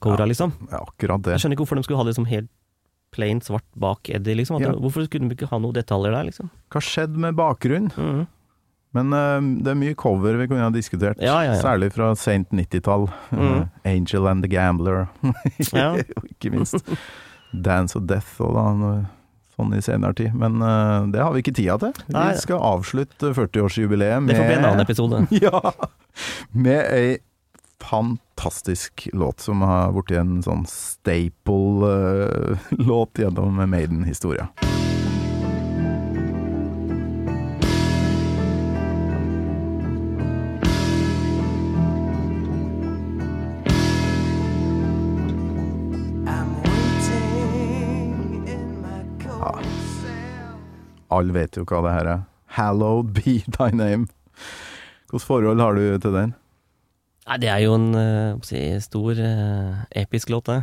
covera, liksom. ja, akkurat det. Jeg skjønner ikke hvorfor de skulle ha det som helt plain svart bak Eddie, liksom. Ja. hvorfor skulle de ikke ha noen detaljer der, liksom? Hva skjedde med bakgrunnen? Mhm. Men uh, det er mye cover vi kunne ha diskutert, Ja, ja, ja. særlig fra sent 90-tall. Mm. Uh, Angel and the Gambler, og ikke minst Dance of Death og da, sånn i senere tid. Men uh, det har vi ikke tida til. Vi Nei. skal avslutte 40-årsjubileet Det får bli en annen episode. ja, med ei fantastisk låt som har blitt en sånn staple-låt gjennom Maiden-historia. Alle vet jo hva det her er. Hallowed be thy name. Hvilket forhold har du til den? Nei, det er jo en eh, si, stor, eh, episk låt, det.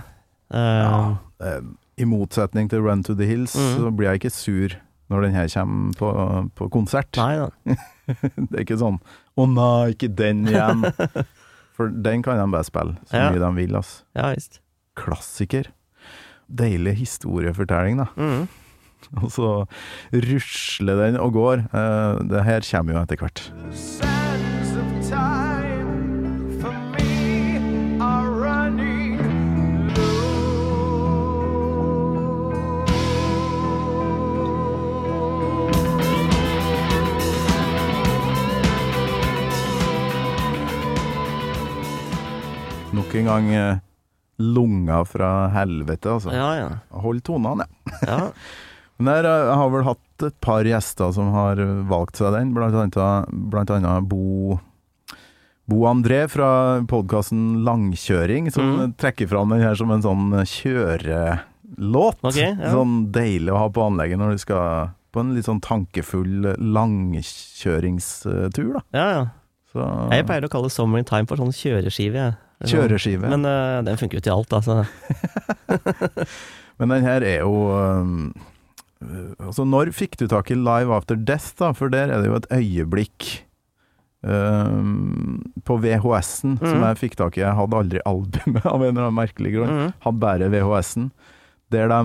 Uh, Ja. Eh, I motsetning til Run to the Hills, Mhm. så blir jeg ikke sur når den her kommer på, på konsert. Nei da. Det er ikke sånn 'Å nei, ikke den igjen'. For den kan de bare spille så Ja. mye de vil. altså. Ja. Klassiker. Deilig historiefortelling, da. Mhm. Og så rusler den og går. Eh, det her kommer jo etter hvert. Nok en gang lunga lunger fra helvete, altså. Ja, ja. Hold tonene, ja. ja. Men der, eh, jeg har vel hatt et par gjester som har valgt seg den, blant annet, blant annet Bo, Bo André fra podkasten Langkjøring, som mm. trekker fram den her som en sånn kjørelåt. Okay, ja. Sånn deilig å ha på anlegget når du skal på en litt sånn tankefull langkjøringstur, da. ja, ja. Så, Jeg pleier å kalle Summer in Time for sånn kjøreskive. sånn- Kjøreskive. Men uh, den funker jo til alt, altså. Men den her er jo um, Altså, når fikk du tak i Live After Death, da? For der er det jo et øyeblikk um, på VHS-en som Mhm. jeg fikk tak i. Jeg hadde aldri albumet av en eller annen merkelig grunn. Mm. Hadde bare VHS-en. Der de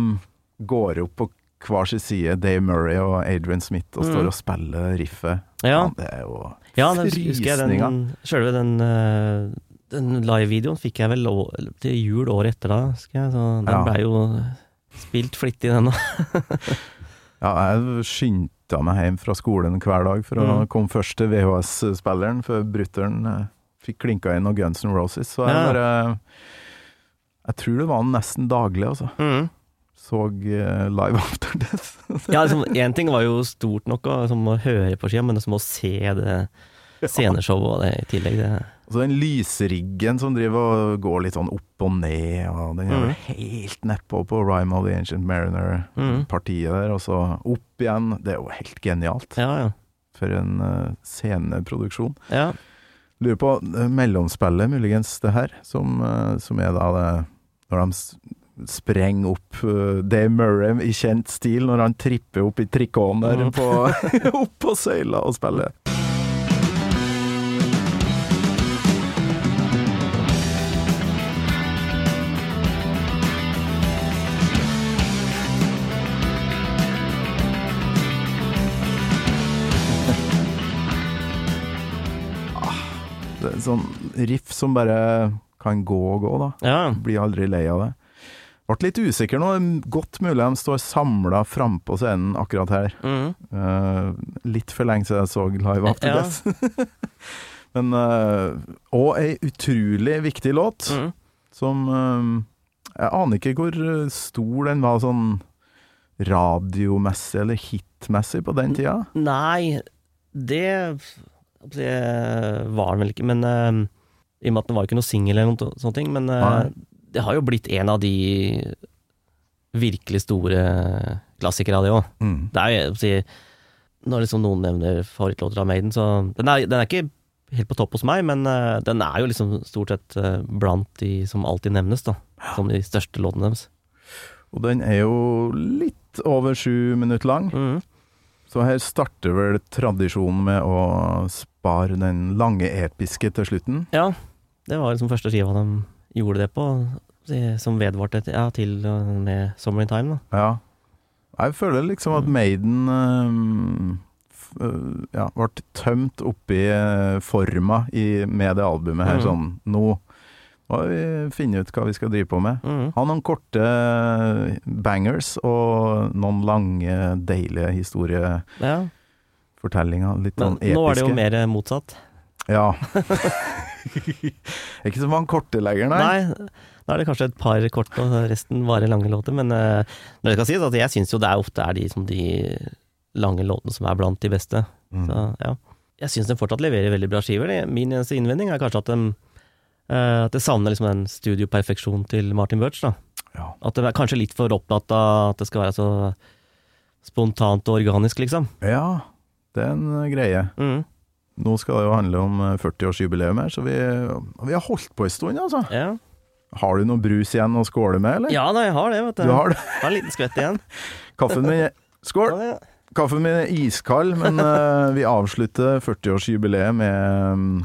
går opp på hver sin side, Dave Murray og Adrian Smith, og står Mhm. og spiller riffet. Ja, det er jo ja den frysninger. den Sjølve den, eh, den live-videoen fikk jeg vel til jul året etter da, husker jeg. Så den Ja. blei jo spilt flittig, den òg. Ja, jeg skyndte meg hjem fra skolen hver dag for å mm. komme først til VHS-spilleren, før brutter'n eh, fikk klinka inn noen Guns N' Roses. Så jeg bare Jeg tror det var nesten daglig, altså. Mm. Så eh, Live After Death. Ja, liksom, Én ting var jo stort nok å, som å høre på skia, men liksom, å se det sceneshowet og det i tillegg, det Og den lysriggen som driver og går litt sånn opp og ned, og den er mm. helt nedpå på Rhyme of the Ancient Mariner-partiet mm. der, og så opp igjen. Det er jo helt genialt. Ja, ja. For en uh, sceneproduksjon. ja. Lurer på eh, mellomspillet, muligens, det her, som, uh, som er da det Når de s- sprenger opp uh, Dave Murray i kjent stil, når han tripper opp i trikoten der mm. på, opp på søyla og spiller. Sånn riff som bare kan gå og gå, da. Ja. Blir aldri lei av det. Ble litt usikker nå. Godt mulig de står samla frampå scenen akkurat her. Mm. Uh, litt for lenge siden jeg så Live After Ja. Death. Men uh, Og ei utrolig viktig låt, mm. som uh, Jeg aner ikke hvor stor den var sånn radiomessig eller hitmessig på den tida. Nei, det, det var den vel ikke, men eh, i og med at den var ikke noe singel eller noe sånt, men eh, Nei. det har jo blitt en av de virkelig store klassikere av det òg. Mm. Det er jo, si, når liksom noen nevner favorittlåter av Maiden, så den er, den er ikke helt på topp hos meg, men eh, den er jo liksom stort sett eh, blant de som alltid nevnes, da. Som de største låtene deres. Og den er jo litt over sju minutter lang. Mm. Så her starter vel tradisjonen med å spare den lange episke til slutten. Ja, det var liksom første skiva de gjorde det på, som vedvarte til- ja, til med Summer in Time. Da. Ja. Jeg føler liksom at Maiden um, ja, ble tømt oppi øh, forma i, med det albumet her. mm. Sånn, nå må vi finne ut hva vi skal drive på med. Mm. Ha noen korte øh, bangers og noen lange, deilige historier. Ja. Litt sånn episke. nå er det jo mer motsatt. Ja. ikke så mange korte lenger, nei. Nei, da er det kanskje et par kort, og resten bare lange låter. Men uh, det skal sies, at jeg syns jo det er ofte er de, som de lange låtene som er blant de beste. Mm. Så ja. Jeg syns de fortsatt leverer veldig bra skiver. Min eneste innvending er kanskje at de uh, at det savner liksom den studioperfeksjonen til Martin Birch. Ja. At de er kanskje litt for opptatt av at det skal være så spontant og organisk, liksom. Ja, det er en øh, greie. Mm. Nå skal det jo handle om øh, 40-årsjubileum her, så vi, vi har holdt på en stund, altså. Ja. Har du noe brus igjen å skåle med, eller? ja da, jeg har det, vet du. Du har det? Har en liten skvett igjen. Kaffen min Skål! Ja, Kaffen min er iskald, men uh, vi avslutter 40-årsjubileet med um,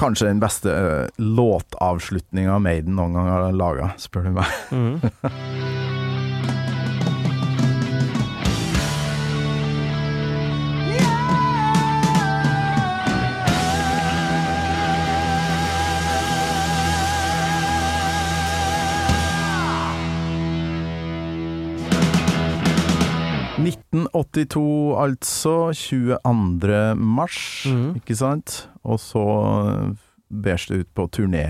kanskje den beste uh, låtavslutninga Maiden noen gang har laga, spør du meg. Mhm. – 1982, altså. 22. mars, mm. ikke sant? Og så bæs bærs det ut på turné.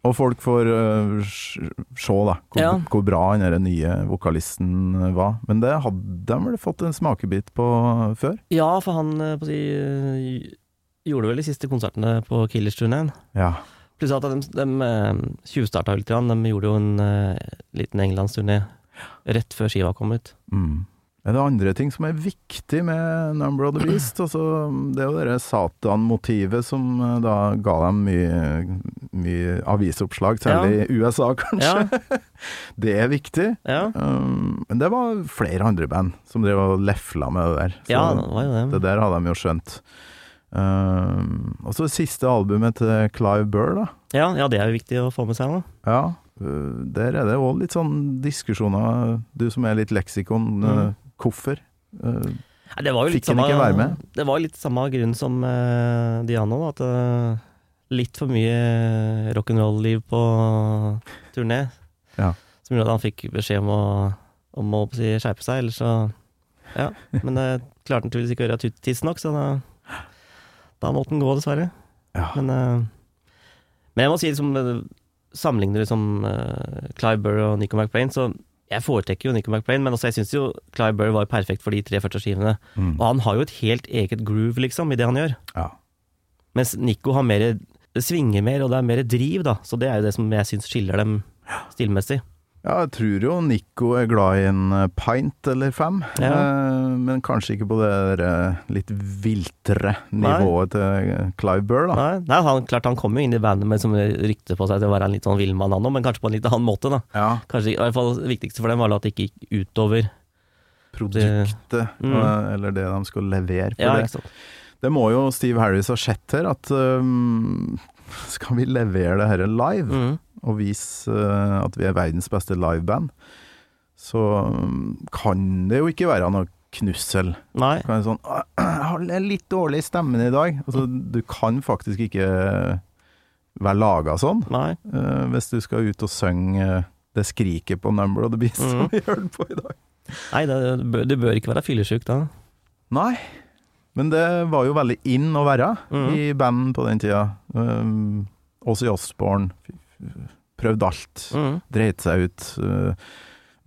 Og folk får uh, se da, hvor, Ja. hvor bra den nye vokalisten øh, var. Men det hadde de vel fått en smakebit på før? Ja, for han eh, på si, eh, gjorde vel de siste konsertene på Killers-turneen. Ja. Pluss at de, de eh, tjuvstarta litt. De gjorde jo en uh, liten englandsturné rett før skiva kom ut. Mm. Er det andre ting som er viktig med Number of the Beast? Altså, det er jo det Satan-motivet som eh, da ga dem mye, mye avisoppslag, særlig i USA, kanskje. det er viktig. Ja, Um, men det var flere andre band som drev og lefla med det der. Så ja det var jo det. det der hadde de jo skjønt. Um, og så siste albumet til Clive Burr, da. Ja, ja, det er jo viktig å få med seg. da. Ja, øh, der er det òg litt sånn diskusjoner, du som er litt leksikon, øh, hvorfor? Øh, Nei, det var jo Fikk han samme, ikke være med? Det var litt samme grunn som uh, Diano, at uh, litt for mye rock'n'roll-liv på turné. Ja. Som gjorde at han fikk beskjed om å, om å si, skjerpe seg, eller så Ja. Men det klarte han tydeligvis ikke å gjøre tidsnok, så da, da måtte han gå, dessverre. ja. Men, eh, men jeg må si, liksom, eh, sammenligner liksom Clive Burr og Nico McBrain, så jeg foretrekker jo Nico McBrain, men også jeg syns jo Clive Burr var perfekt for de tre første skivene. Mm. Og han har jo et helt eget groove, liksom, i det han gjør. ja. Mens Nico har mer svinger mer, og det er mer driv, da. Så det er jo det som jeg syns skiller dem stilmessig. Ja, jeg tror jo Nico er glad i en eh, pint eller fem, Ja. eh, men kanskje ikke på det der, eh, litt viltre nivået til eh, Clive Burr, da. Nei, nei han, klart han kom jo inn i bandet med som rykte på seg til å være en litt sånn villmann han òg, men kanskje på en litt annen måte, da. Ja, Kanskje, i hvert fall Det viktigste for dem var at det ikke gikk utover produktet, Mm. eller det de skal levere på Ja, det. Det må jo Steve Harris ha sett her, at um, skal vi levere det her live, Mm. Og vise eh, at vi er verdens beste liveband, så um, kan det jo ikke være noe knussel. Nei. Kan sånn Jeg har litt dårlig stemmen i dag. Altså, du kan faktisk ikke være laga sånn, Nei. eh, hvis du skal ut og synge eh, det skriket på Number of the Beast som Mm. vi hørte på i dag. Nei, det, bør- du bør ikke være fyllesyk da. Nei, men det var jo veldig in å være mm. i band på den tida. Um, også i f- prøvde alt, Mm. dreit seg ut. Uh,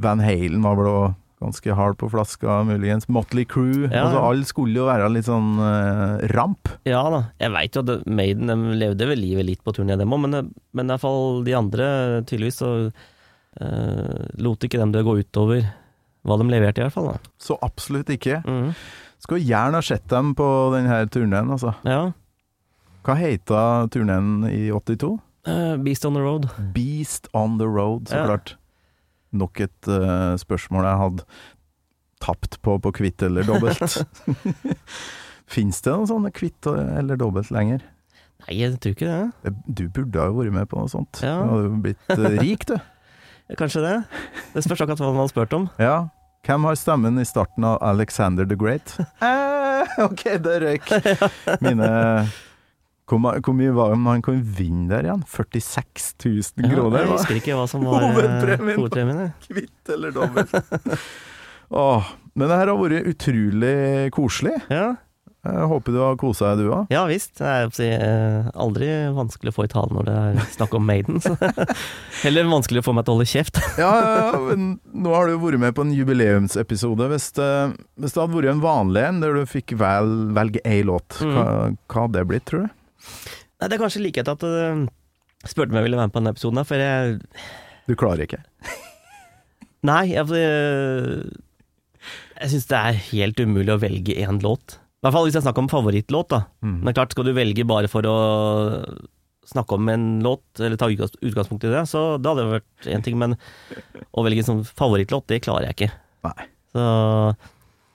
Van Halen var blå ganske hard på flaska, muligens. Motley Crew. Ja, altså, alle skulle jo være litt sånn uh, ramp. Ja da, jeg veit jo at Maiden de levde vel livet litt på turné, dem òg, men, men i hvert fall de andre, tydeligvis, så uh, lot ikke dem det gå utover hva de leverte, i hvert fall. da. Så absolutt ikke. Mm. Skulle gjerne ha sett dem på denne turneen, altså. Ja. Hva heita turneen i 82? Eh, Beast on the Road. Beast on the Road, så Ja. klart. Nok et uh, spørsmål jeg hadde tapt på på kvitt eller dobbelt. Fins det noen sånne kvitt eller dobbelt lenger? Nei, jeg tror ikke det. Det- Du burde ha vært med på noe sånt. Ja. Du hadde blitt uh, rik, du. Kanskje det. Det spørs akkurat hva man har spurt om. Ja. Hvem har stemmen i starten av Alexander the Great? Eh, ok, det røyk. Mine hvor, hvor mye var det man kunne vinne der igjen? 46 000 Ja, kroner? jeg husker ikke hva som var eh, Hovedpremien. Kvitt eller dobbelt? Åh, men det her har vært utrolig koselig. Ja. Jeg håper du har kosa deg, du òg. ja visst. Det er eh, aldri vanskelig å få i tale når det er snakk om Maiden. Heller vanskelig å få meg til å holde kjeft. Ja, ja, ja, men nå har du vært med på en jubileumsepisode. Hvis det, hvis det hadde vært en vanlig en der du fikk vel, velge én låt, hva, hva hadde det blitt, tror du? Nei, det er kanskje like etter at du spurte om jeg ville være med på denne episoden, for jeg Du klarer ikke. Nei, jeg, uh, jeg syns det er helt umulig å velge én låt. I hvert fall hvis jeg snakker om favorittlåt, da. Mm. Men klart, skal du velge bare for å snakke om en låt, eller ta utgangspunkt i det, så det hadde vært én ting, men å velge en sånn favorittlåt, det klarer jeg ikke. Nei. Så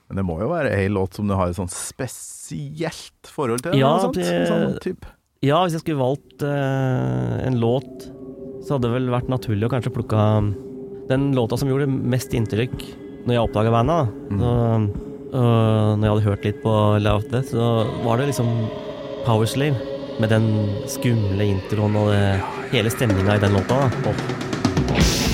Men det må jo være ei låt som du har et sånn spesielt forhold til? Ja, sånt, det- sånn ja, hvis jeg skulle valgt uh, en låt, så hadde det vel vært naturlig å kanskje plukka den låta som gjorde mest inntrykk når jeg oppdaga bandet. Mm. Så, og når jeg hadde hørt litt på Love Death, så var det liksom Powerslave. Med den skumle introen og det, hele stemninga i den låta. da.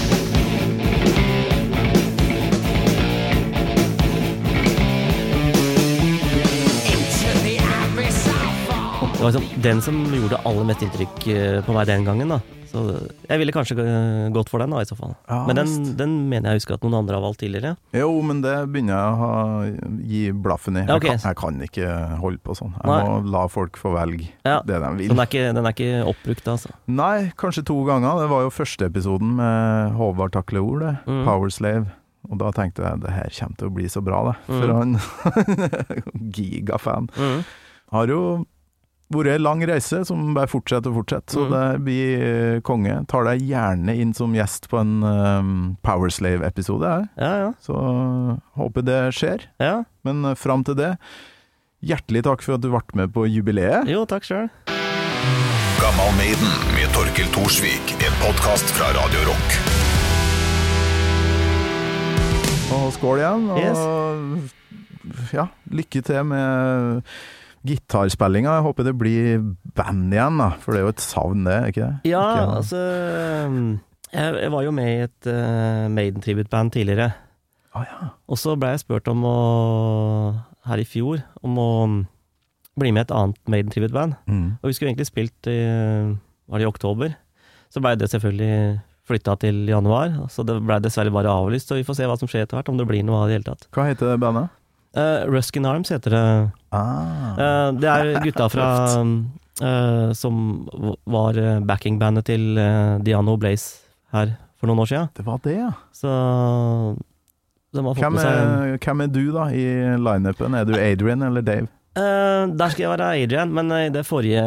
Var liksom den som gjorde aller mest inntrykk eh, på meg den gangen. da. Så jeg ville kanskje eh, gått for den, da, i så fall. Ja, Men den, den mener jeg husker at noen andre har valgt tidligere. Jo, men det begynner jeg å ha, gi blaffen i. Ja, okay. jeg, kan, jeg kan ikke holde på sånn. Jeg Nei. må la folk få velge Ja. det de vil. Den er ikke, den er ikke oppbrukt, altså. Nei, kanskje to ganger. Det var jo første episoden med Håvard Takle Ord, det. Mm. Powerslave. Og da tenkte jeg det her kommer til å bli så bra, det. Mm. For han gigafan. Har jo vært en lang reise som bare fortsetter og fortsetter, så Mm. det blir eh, konge. Tar deg gjerne inn som gjest på en um, Powerslave-episode, jeg. Ja, ja. Så håper det skjer. ja. Men fram til det, hjertelig takk for at du ble med på jubileet. Jo, takk sjøl. Gammal Maiden med Torkel Thorsvik. En podkast fra Radio Rock. Og skål igjen. Og ja, lykke til med gitarspillinga. Jeg håper det blir band igjen, da. For det er jo et savn, det, ikke det? Ja, Ikke- altså jeg, var jo med i et uh, Maiden-tributeband tidligere. Ah, ja. Og så ble jeg spurt om å her i fjor om å bli med i et annet Maiden-tributeband. Mm. Og vi skulle egentlig spilt i Var det i oktober? Så blei det selvfølgelig flytta til januar. Så det blei dessverre bare avlyst, så vi får se hva som skjer etter hvert, om det blir noe av det hele tatt. Hva heter bandet? Uh, Ruskin Arms heter det. Ah. Uh, det er gutta fra uh, Som var backingbandet til Diano Blaze her for noen år siden. Det var det, ja. Så de har fått Hvem med seg hvem er du, da, i lineupen? Er du Adrian eller Dave? Der skal jeg være Adrian, men i det forrige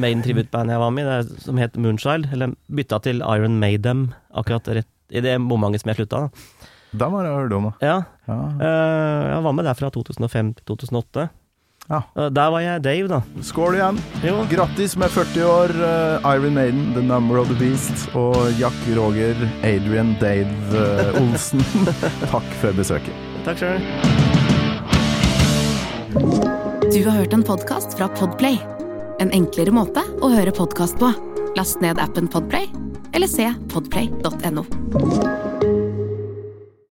Maiden Tribute-bandet jeg var med i, som het Moonchild, eller bytta til Iron Maidem akkurat rett i det momentet som jeg slutta. da. Dem har jeg hørt om. da. Ja, Ja. eh, jeg var med der fra 2005 til 2008. Ja. Eh, Der var jeg Dave, da. Skål igjen. Jo. Grattis med 40 år, eh, Iron Maiden, The Number of the Beast, og Jack Roger, Adrian Dave Olsen. Takk for besøket. Takk sjøl. Du har hørt en podkast fra Podplay. En enklere måte å høre podkast på. Last ned appen Podplay, eller se podplay.no.